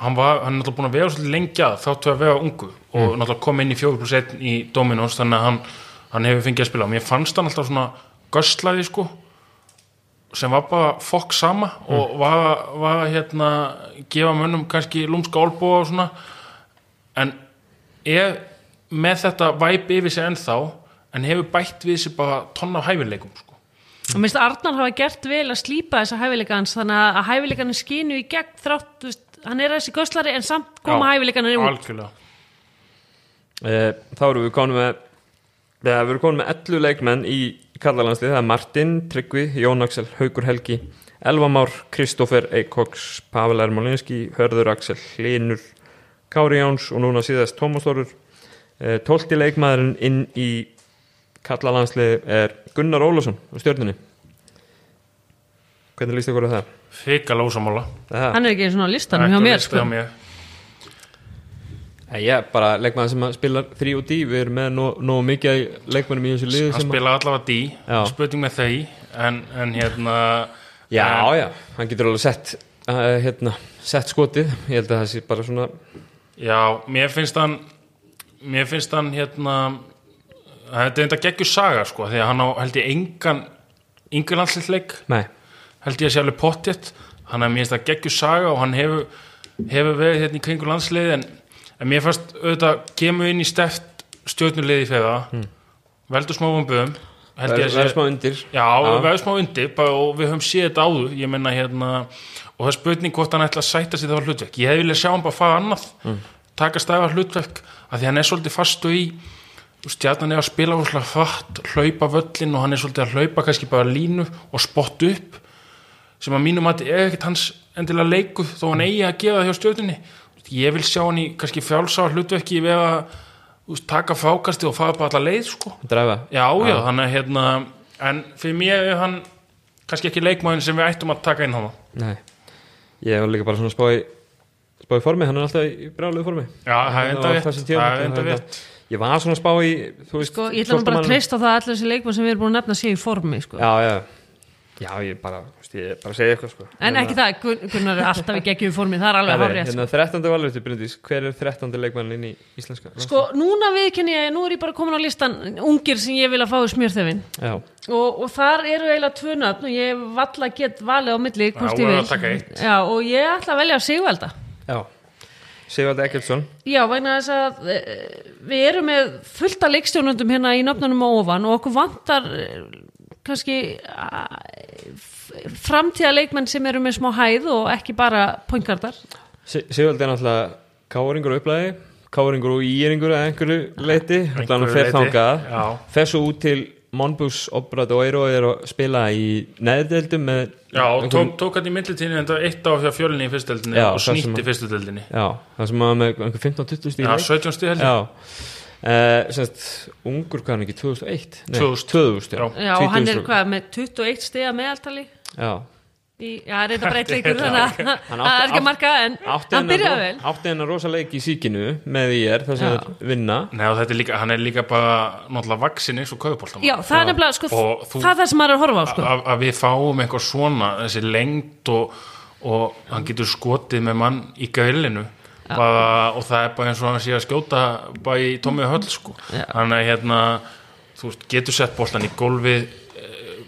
hann, var, hann er náttúrulega búin að vega svolítið lengja þáttu að vega ungu og náttúrulega kom inn í 4 plus 1 í Dominos þannig að hann, hann hefur fengið að spila og mér fannst hann alltaf svona göslaði sko sem var bara fokk sama og var, var hérna gefa mönnum kannski lúmska olbúa og svona. En er með þetta væp yfir sig ennþá en hefur bætt við sér bara tonna af hæfileikum sko. og minnst Arnar hafa gert vel að slípa þessa hæfileika hans þannig að hæfileikanum skínu í gegn þrátt, þú veist, hann er þessi göslari en samt koma Já, hæfileikanum út. algjörlega. Eh, þá erum við konum með við erum konum með 11 leikmenn í kallalandslið, það er Martin, Tryggvi, Jón Axel, Haugur Helgi Elva Már, Kristófer Eikoks Pavel Ermolinski, Hörður Axel Hlinur, Kári Jóns og núna síðast Tómas Þorur eh, 12 leikmaðurinn inn í kallalandslið er Gunnar Ólafsson á stjörnunni. Hvernig líst ykkur á það? Fika lósamála hann er ekki svona á listanum hjá mér sko. Ég bara leikmaður sem spilar þrý og dí, við erum með nóg nó mikið af leikmannum í þessu liðu sem spila allavega Já. spurning með þau en, en hérna Já, já, hann getur alveg sett uh, hérna, sett skotið. Ég held að það sé bara svona já, mér finnst hann mér finnst hann hérna þetta er enda geggjur saga sko því að hann á held ég engan yngur landsleik nei, held ég að sé alveg pottjett hann er mér finnst það geggjur saga og hann hefur hefur verið hérna í kringu landsleið en, en mér fannst auðvitað kemur inn í steft stjórnuleiði fyrir það hmm. veldur smá að er sé smá undir. Já, við verðum smá undir bara, og við höfum séð þetta áður. Ég menna hérna og það er spurning hvort hann ætla að sætta sig það á hlutverk. Ég hef viljað sjá hann bara fara annað taka stæða hlutverk af því hann er svolítið fastu í stjarnan er að spila húslega hratt hlaupa völlin og hann er svolítið að hlaupa kannski bara línu og spott upp sem að mínum að er ekkert hans endilega leiku þó hann eigi að gera það hjá stjórninni ég vil sjá hann í kannski frjálsá hlutverki við að veist, taka frákasti og fara bara alla leið sko. Dræfa Já, já, þannig að hérna en fyrir mér er hann kannski ekki leikmáðin sem við ættum að taka inn hann. Nei, ég hef líka bara svona spá í spá í formi, hann er alltaf í brjálugu formi. Já, það er enda er er rétt. Ég var svona að spá í, þú veist sko, ég ætla nú bara að 14 treysta á það að allir þessi leikmann sem við erum búin að nefna sé í formi sko. Já, já, já, ég bara, ég bara segja eitthvað sko en ekki það, Gun- Gunnar er alltaf í geggjum formi það er alveg hárið Hérna 13. valvöldu Bryndís, hver er 13. leikmann inn í íslenska? sko, núna viðkenni ég, nú er ég bara komin á listan ungir sem ég vil að fá í smjörþefin Já, og, og þar eru eiginlega tvö nöfn og ég valla get valið á milli hvort ég vil að. Já, og ég ætla að velja Sigvalda já Sigvaldi Ekkertsson Já, vegna þess að e, við erum með fullt af leikstjónundum hérna í nöfnunum á ofan og okkur vantar e, kannski framtíða leikmenn sem eru með smá hæð og ekki bara pointgardar Si- Sigvaldi er náttúrulega káringur og upplæði káringur og íringur að einhverju leiti þannig að hann fer leyti, þangað. svo út til Monbus Obradoiro og er að spila í neðdeldum með Já, og einhverjum- tók, tók hann í millitíðinu en það var eitt á fjár fjölinni í fyrsteldinni Já, og snýtti að- fyrsteldinni Já, það sem var með einhver 15-20 stíl Já, 17 stíð held ég. Já Uh, semst, ungur hvað hann ekki 2001 Nei, 2000. 2000 já, Já. Og hann er 2000. hvað, með 21 stiga meðaltali? Já. í, Já, það er þetta bara eitt leikur þannig að Hann það átti- er ekki að marka en hann byrjaði vel. átti hennar rosa leik í síkinu með í er þess að vinna. Nei, og þetta er líka, hann er líka bara náttúrulega vaksin eins og kaupoltam Já, það er nefnilega, sko, það er það sem maður er að horfa á, sko. Að, að við fáum eitthvað svona þessi lengd og, og hann getur skotið með mann í grillinu bara, og það er bara eins og hann sé að skjóta bara í tómið höll sko. Þannig að hérna þú veist, getur sett boltan í gólfið eh,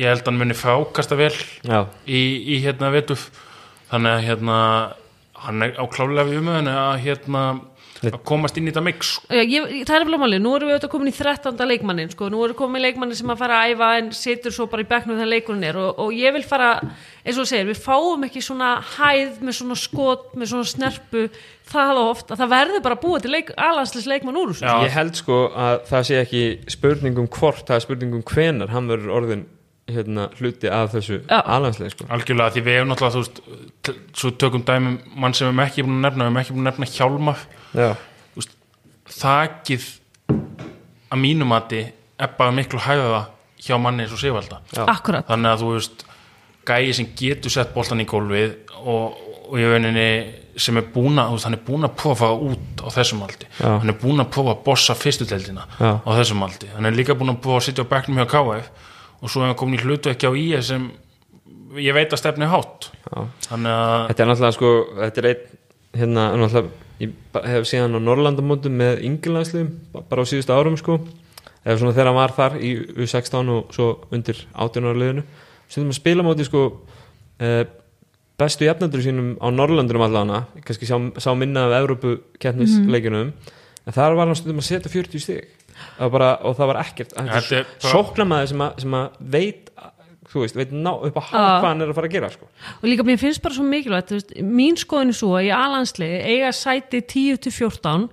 ég held að hann muni frákasta vel Já, í, í hérna vetuf þannig að hérna hann er á klálega við umöðinu að hérna að komast inn í þetta mix sko. Já, ég, það er vel máli, nú erum við auðvitað komin í 13. leikmannin, sko, nú erum við komin í leikmannin sem að fara að æfa en situr svo bara í bekknum þegar leikurinn er og, og ég vil fara, eins og segir, við fáum ekki svona hæð með svona skot, með svona snerpu, það oft að það verður bara búið til leik, alanslis leikmann úr þessu. Já. ég held sko að það sé ekki spurningum hvort, það er spurningum hvenar hann verður orðin hérna, hluti af þessu Já. alansleik sko. algjörlega því við hefum náttúrulega þú veist, svo tökum dæmum mann sem við erum ekki búin að nefna við erum ekki búin að nefna hjálma Já, þakið að mínum mati er bara miklu hæða hjá manni eins og. Akkurat. þannig að þú veist gæi sem getur sett boltan í gólfið og, og í rauninni sem er búin að, veist, hann er búin að prófa út á þessum aldi, Já. hann er búin að prófa að bossa fyrstu deildina Já. á þessum aldi, hann er líka búin að prófa að sitja á bekknum hjá KF og svo er hann komin í hlutu ekki á í sem ég veit að stefni hátt Já. þannig að Þetta er náttúrulega sko, þetta er einn hérna, náttúrulega, ég hef síðan á Norrlandamótum með yngilagsliðum bara á síðustu árum sko. Eða svona þegar hann var þar í U16 og svo undir 18 ára liðinu. Sem að spila móti sko eh, bestu jafnandur sínum á Norrlandunum allana, kannski sá, sá minna af Evrópu keppnisleikinum en þar var hann stundum að setja 40 stig. Það var bara, og það var ekkert. Er sóknamaður sem, sem að veit þú veist, veit ná upp hálf Já. hvað hann er að fara að gera sko. og líka mér finnst bara svo mikilvægt veist, mín skoðin er svo að í alansliði eiga sæti 10-14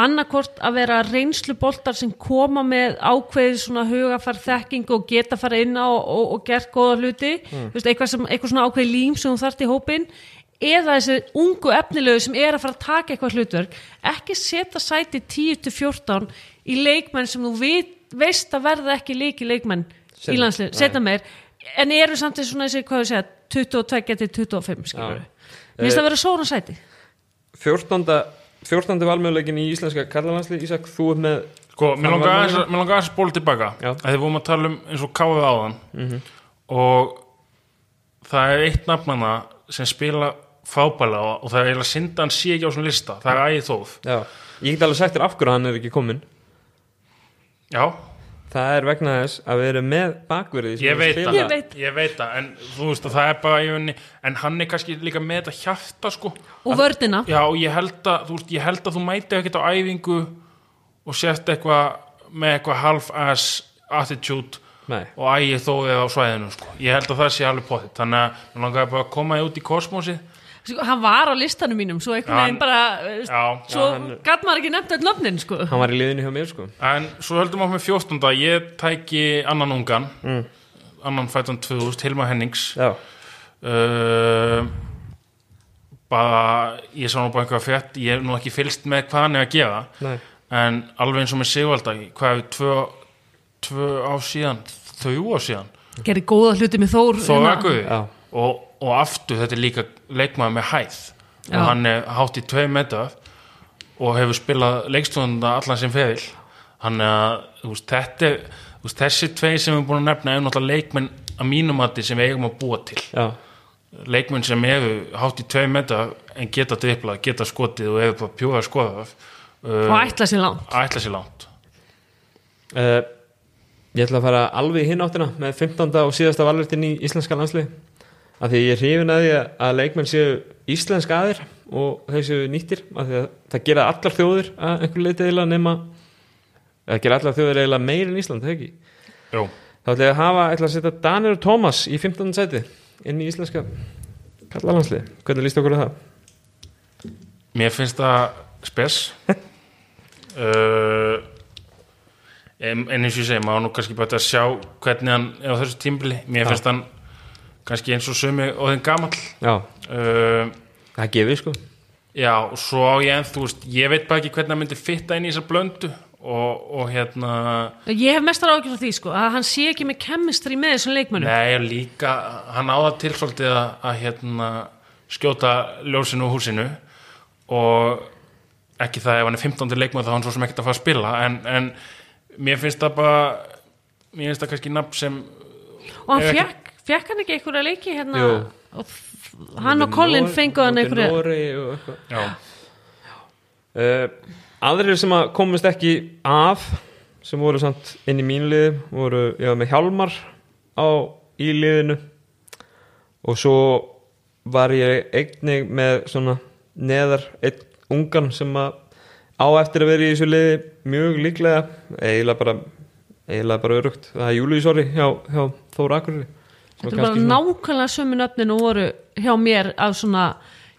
annarkort að vera reynslu boltar sem koma með ákveðið svona hugafar þekking og geta fara inn á og, og gert góða hluti. Þú veist, eitthvað, sem, eitthvað svona ákveðið lím sem þú þarft í hópin eða þessi ungu efnilegu sem er að fara að taka eitthvað hlutverk ekki setja sæti 10-14 í leikmenn sem þú veit, veist að verða ekki leiki leikmenn í Sem- landslið, setja meir. En eru samt þessi svona þessi, hvað ég segja 22 til 25 skilur við minnst að vera svona sæti. 14. 14. valmöðuleikin í íslenska kallalandsli Ísak, þú er með Sko, mér langar að- bóla tilbaka Já. að þið vorum að tala um eins og káfið áðan. Og það er eitt nafnana sem spila fábæla og, það er eiginlega synd að hann sé ekki á svona lista. Það er ægið þóð já, ég get alveg sagt þér af hverju hann er ekki kominn. Já, það er vegna þess að við erum með bakverði ég að veit það Ég veit. ég veit það, en þú veist að það er bara rauninni, en hann er kannski líka með þetta hjarta sko og vördina Já, og ég held að, þú veist, ég held að þú mæti ekkert á æfingu og sért eitthvað með eitthvað half-ass attitude Nei. og ægið þóðið á svæðinu sko. ég held að það sé alveg potið þannig að mér langaði bara að koma út í kosmosið hann var á listanum mínum svo einhvern veginn bara eh, já, svo Já, hann- gæt maður ekki nefnt öll nöfnin sko. Hann var í liðinu hjá mér sko. En svo höldum við með 14. ég tæki annan ungan mm. annan fættan 2000, Hilma Hennings. Já, uh, bara ég sá nú bara einhverja frétt. Ég hef nú ekki fylst með hvað hann er að gera. Nei. En alveg eins og með Sigvalda hvað hefur tvö, tvö ár síðan? Þrjú ár síðan. Gerði góða hluti með Þór Þó hérna. Já. og, og aftur þetta er líka leikmaður með hæð. Já. og hann er hátt í tvei metrar og hefur spilað leikstofnunda allan sem feril. Hann er að þú veist, þetta er þú veist, þessi tvei sem við erum búin að nefna er náttúrulega leikmenn að mínum að sem við eigum að búa til. Já, leikmenn sem eru hátt í tvei metrar en geta driplað, geta skotið og eru bara pjúra skoðað og ætla sér langt. ætla sér langt. Uh, ég ætla að fara alveg hinn áttina með 15. og síðasta valvertin í íslenska landslið af því ég er hrifin að því að- að leikmenn séu íslensk aðir og þeir séu nýttir af því að það gera allar þjóðir að einhver leiti eiginlega nema það gera allar þjóðir eiginlega meir en Ísland, það ekki Jú. þá ætla ég að hafa, ætla að setja Danir og Tómas í 15. sæti inn í íslenska kallalandslið, hvernig líst okkur á það? Mér finnst það spes uh, en, en eins og ég segi maður nú kannski bara að sjá hvernig hann er á þessu tímbili mér finnst hann kannski eins og sumi og þinn gamall. Já, uh, það gefið sko. Já og svo á ég en þú veist ég veit bara ekki hvernig hann myndi fitta inn í þessa blöndu og, og hérna ég hef mestar ágjörð á því sko að hann sé ekki með chemistry með þessum leikmönnum. Nei líka hann á það til svolítið að, að hérna skjóta ljósinu úr húsinu og ekki það ef hann er 15. leikmann þá er hann svo sem ekkert að fara að spila en, en mér finnst það bara mér finnst það kannski nafn sem og hann fekk, fekk hann ekki einhverja leiki hérna? Jú. og hann og Colin fengu hann einhverja já, uh, Aðrir sem að komist ekki af sem voru samt inn í mínu liði voru, ég var með Hjálmar á í liðinu. Og svo var ég einnig með svona neðar einn ungan sem að á eftir að vera í þessu liði mjög líklega. Eiginlega bara eiginlega bara örugt, það er Július Orri hjá, hjá Þóra Akureyri Þetta var er bara svona- nákvæmlega sömu nöfnin og voru hjá mér af svona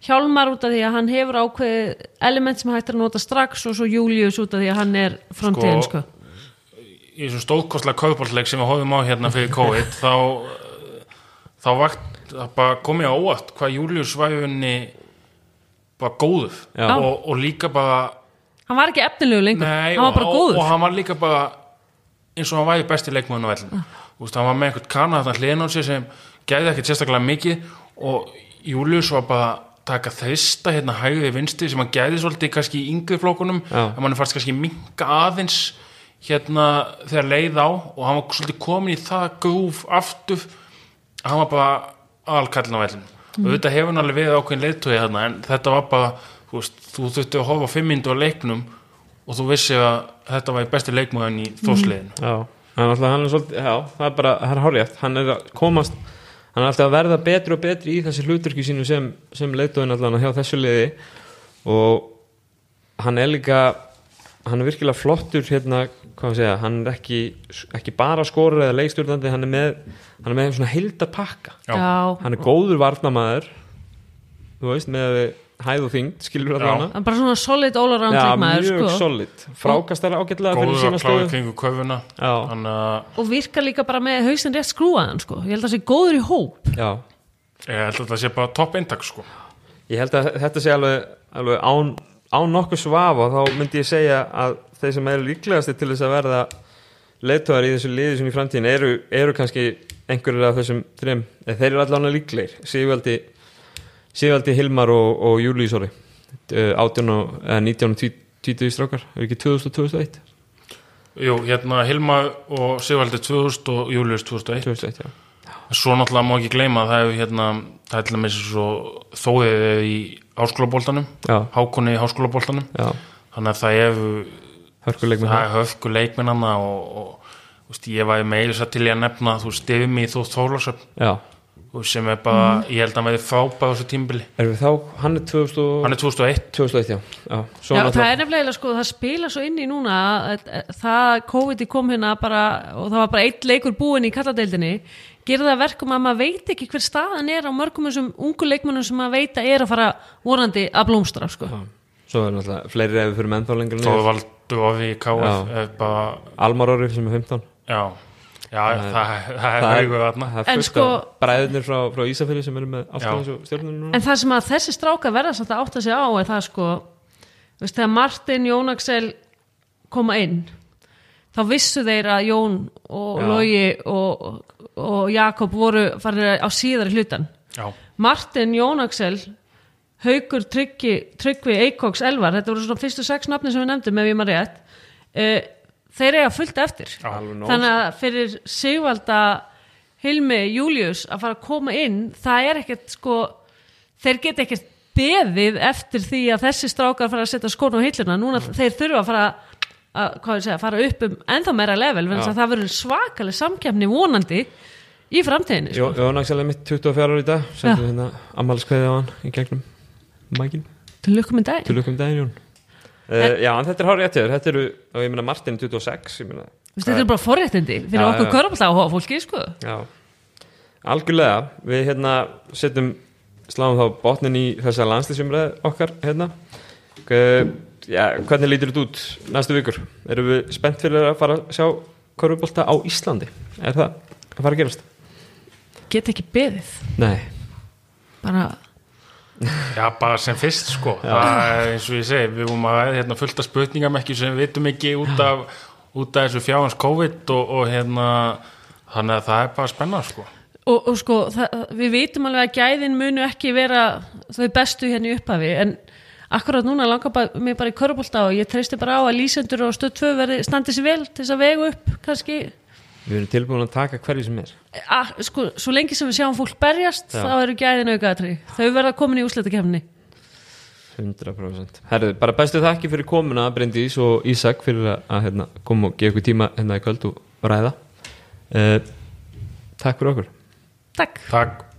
hjálmar út af því að hann hefur ákveðið element sem hægt er að nota strax og svo Július út af því að hann er framtíðin sko. Sko- í þessum stóðkostlega kaupalleik sem við hóðum á hérna fyrir COVID þá þá vakt bara komið á óvart hvað Július var rauninni bara góður og, og líka bara hann var ekki efnilegu lengur, Nei, hann var bara góður og, og hann var líka bara eins og hann væri besti leikmöðun á vellinu veist, hann var með einhvern kana þarna hliðin á sig sem gæði ekkert sérstaklega mikið og Július var bara að taka þrista hérna hægði vinstri sem hann gæði svolítið kannski í yngri flókunum Já. en mann fannst kannski minka aðeins hérna þegar leið á og hann var svolítið komin í það grúf aftur hann var bara aðalkallin á vellinu og þetta hefur hann alveg við ákveðin leiðtói þarna en þetta var bara, þú þú þurfti að horfa fimm myndu á leiknum og þú vissi að þetta var í þósliðinu er alltaf, hann er svolítið, já, það er bara, það er hárjætt, hann er að komast, hann er alltaf að verða betri og betri í þessi hluturki sínu sem, sem leitóin allan hjá þessu liði. Og hann er líka, hann er virkilega flottur hérna, hvað að segja, hann er ekki, ekki bara skorur eða leikstjórnandi, hann er með, hann er með svona heildapakka, Já. hann er góður varnamaður, þú veist, með hæð og þyngd, skilur það Já. hana. Hann er bara svona solid all-around Já, leikmaður mjög sko. solid, frákastar ágætlega fyrir góður sína að stöðu. kringu köfuna þannig að og virkar líka bara með hausinn rétt skrúaðan sko. ég held að það sé góður í hóp já. ég held að það sé bara topp eintak sko Ég held að þetta sé alveg, alveg án, án nokkuð svafa þá myndi ég segja að þeir sem eru líklegasti til þess að verða leiðtóðar í þessu liði sem í framtíðin eru, eru kannski einhverjir af þessum eða þeir eru allan líklegir Sigvaldi, Sigvaldi Hilmar og, og Júlíus Orri 18 og, eða 19 og 20 strákar, er ekki 2000 og 2001 Jú, hérna Hilma og Sigvaldi 2000 og Július 2001 2001, já. Svo náttúrulega má ekki gleyma að það hefur hérna, það er til dæmis svo þóðið í háskólaboltanum Já, hákonni í háskólaboltanum. Já, þannig að það hefur með er höfku leikmennana og, og veist, ég var meira þess að til að nefna þú veist, Stefmi Þóð Þórlarsöp Já, sem er bara, ég held að hann veði frábæð á þessu tímbili erum við þá, hann er 2000 og... hann er 2001 2001, já, já. Svo Já, það er nefnilega sko, það spila svo inn í núna að, að, það COVID kom hérna bara og það var bara eitt leikur búinn í kalladeildinni. Að verkum að maður veit ekki hver staðan er á mörgum þessum ungu leikmönnum sem maður veit að er að fara vonandi að blómstra sko. Svo er náttúrulega fleiri ef við fyrir menn þá lengur KF Já. er bara, Almar Orri sem er 15 já já, það, það er Það er- haugu þarna. Það er fullt sko- af bræðurnir frá, frá Ísafirði sem eru með og stjórnunum núna. En það sem að þessi stráka verða samt að átta sig á er það sko veist, þegar Martin, Jón Axel koma inn þá vissu þeir að Jón og Já. Logi og, og Jakob voru farin á síðari hlutan. Já, Martin, Jón Axel Haukur, Tryggi, Tryggvi, Eikoks, Elvar þetta voru svona fyrstu sex nafni sem við nefndum ef ég maður rétt uh, þeir eiga fullt eftir. Þannig að fyrir Sigvalda Hilmi, Július að fara að koma inn það er ekkert sko þeir geta ekkert beðið eftir því að þessi strákar fara að setja skónu á hilluna. Núna þeir þurfa að fara að, hvað ég segja, fara upp um ennþá meira level Já. að það verður svakaleg samkefni vonandi í framtíðinni Jó, sko. Jón Axel er mitt 24 ára í dag. Sendum hérna ammæliskveði á hann í gegnum mækin. Til lukkum en dag til lukkum daginn Jón uh, Já, en þetta er hárið eftir þetta eru, og ég meina Martin er 26 ég meina, þetta er bara forréttindi. Fyrir Já, okkur körfald áhuga fólki sko. já. Algjörlega, við hérna setjum sláum þá botnin í þessa landslýsumræð okkar hérna. Hvernig lítur þetta út næstu vikur? Erum við spennt fyrir að fara að sjá korfubólta á Íslandi? Er það að fara að gerast? get ekki beðið. Nei, bara já, bara sem fyrst sko. Það er eins og ég segi, við vorum að hérna, fullt af spurningamekki sem við vitum ekki út af, út af þessu fjáhans COVID og, og hérna þannig að það er bara spennað sko. Og, og sko, það, við vitum alveg að gæðin munu ekki vera þau bestu hérna í upphafi en akkurat núna langar bara, mig bara í körfbólta og ég treysti bara á að lýsendur og stöð 2 verði standi sér vel til þess að vega upp kannski, við erum tilbúin að taka hverju sem er. Að, sko, svo lengi sem við sjáum fólk berjast, Já. þá eru gæðin aukaðatri þau verða komin í úsleitakefni 100% Herðu, bara bestu þakki fyrir komuna Bryndís og Ísak fyrir að, að hérna, koma og gefa ykkur tíma hérna í kvöld og ræða. Uh, Takk fyrir okkur. Takk. Takk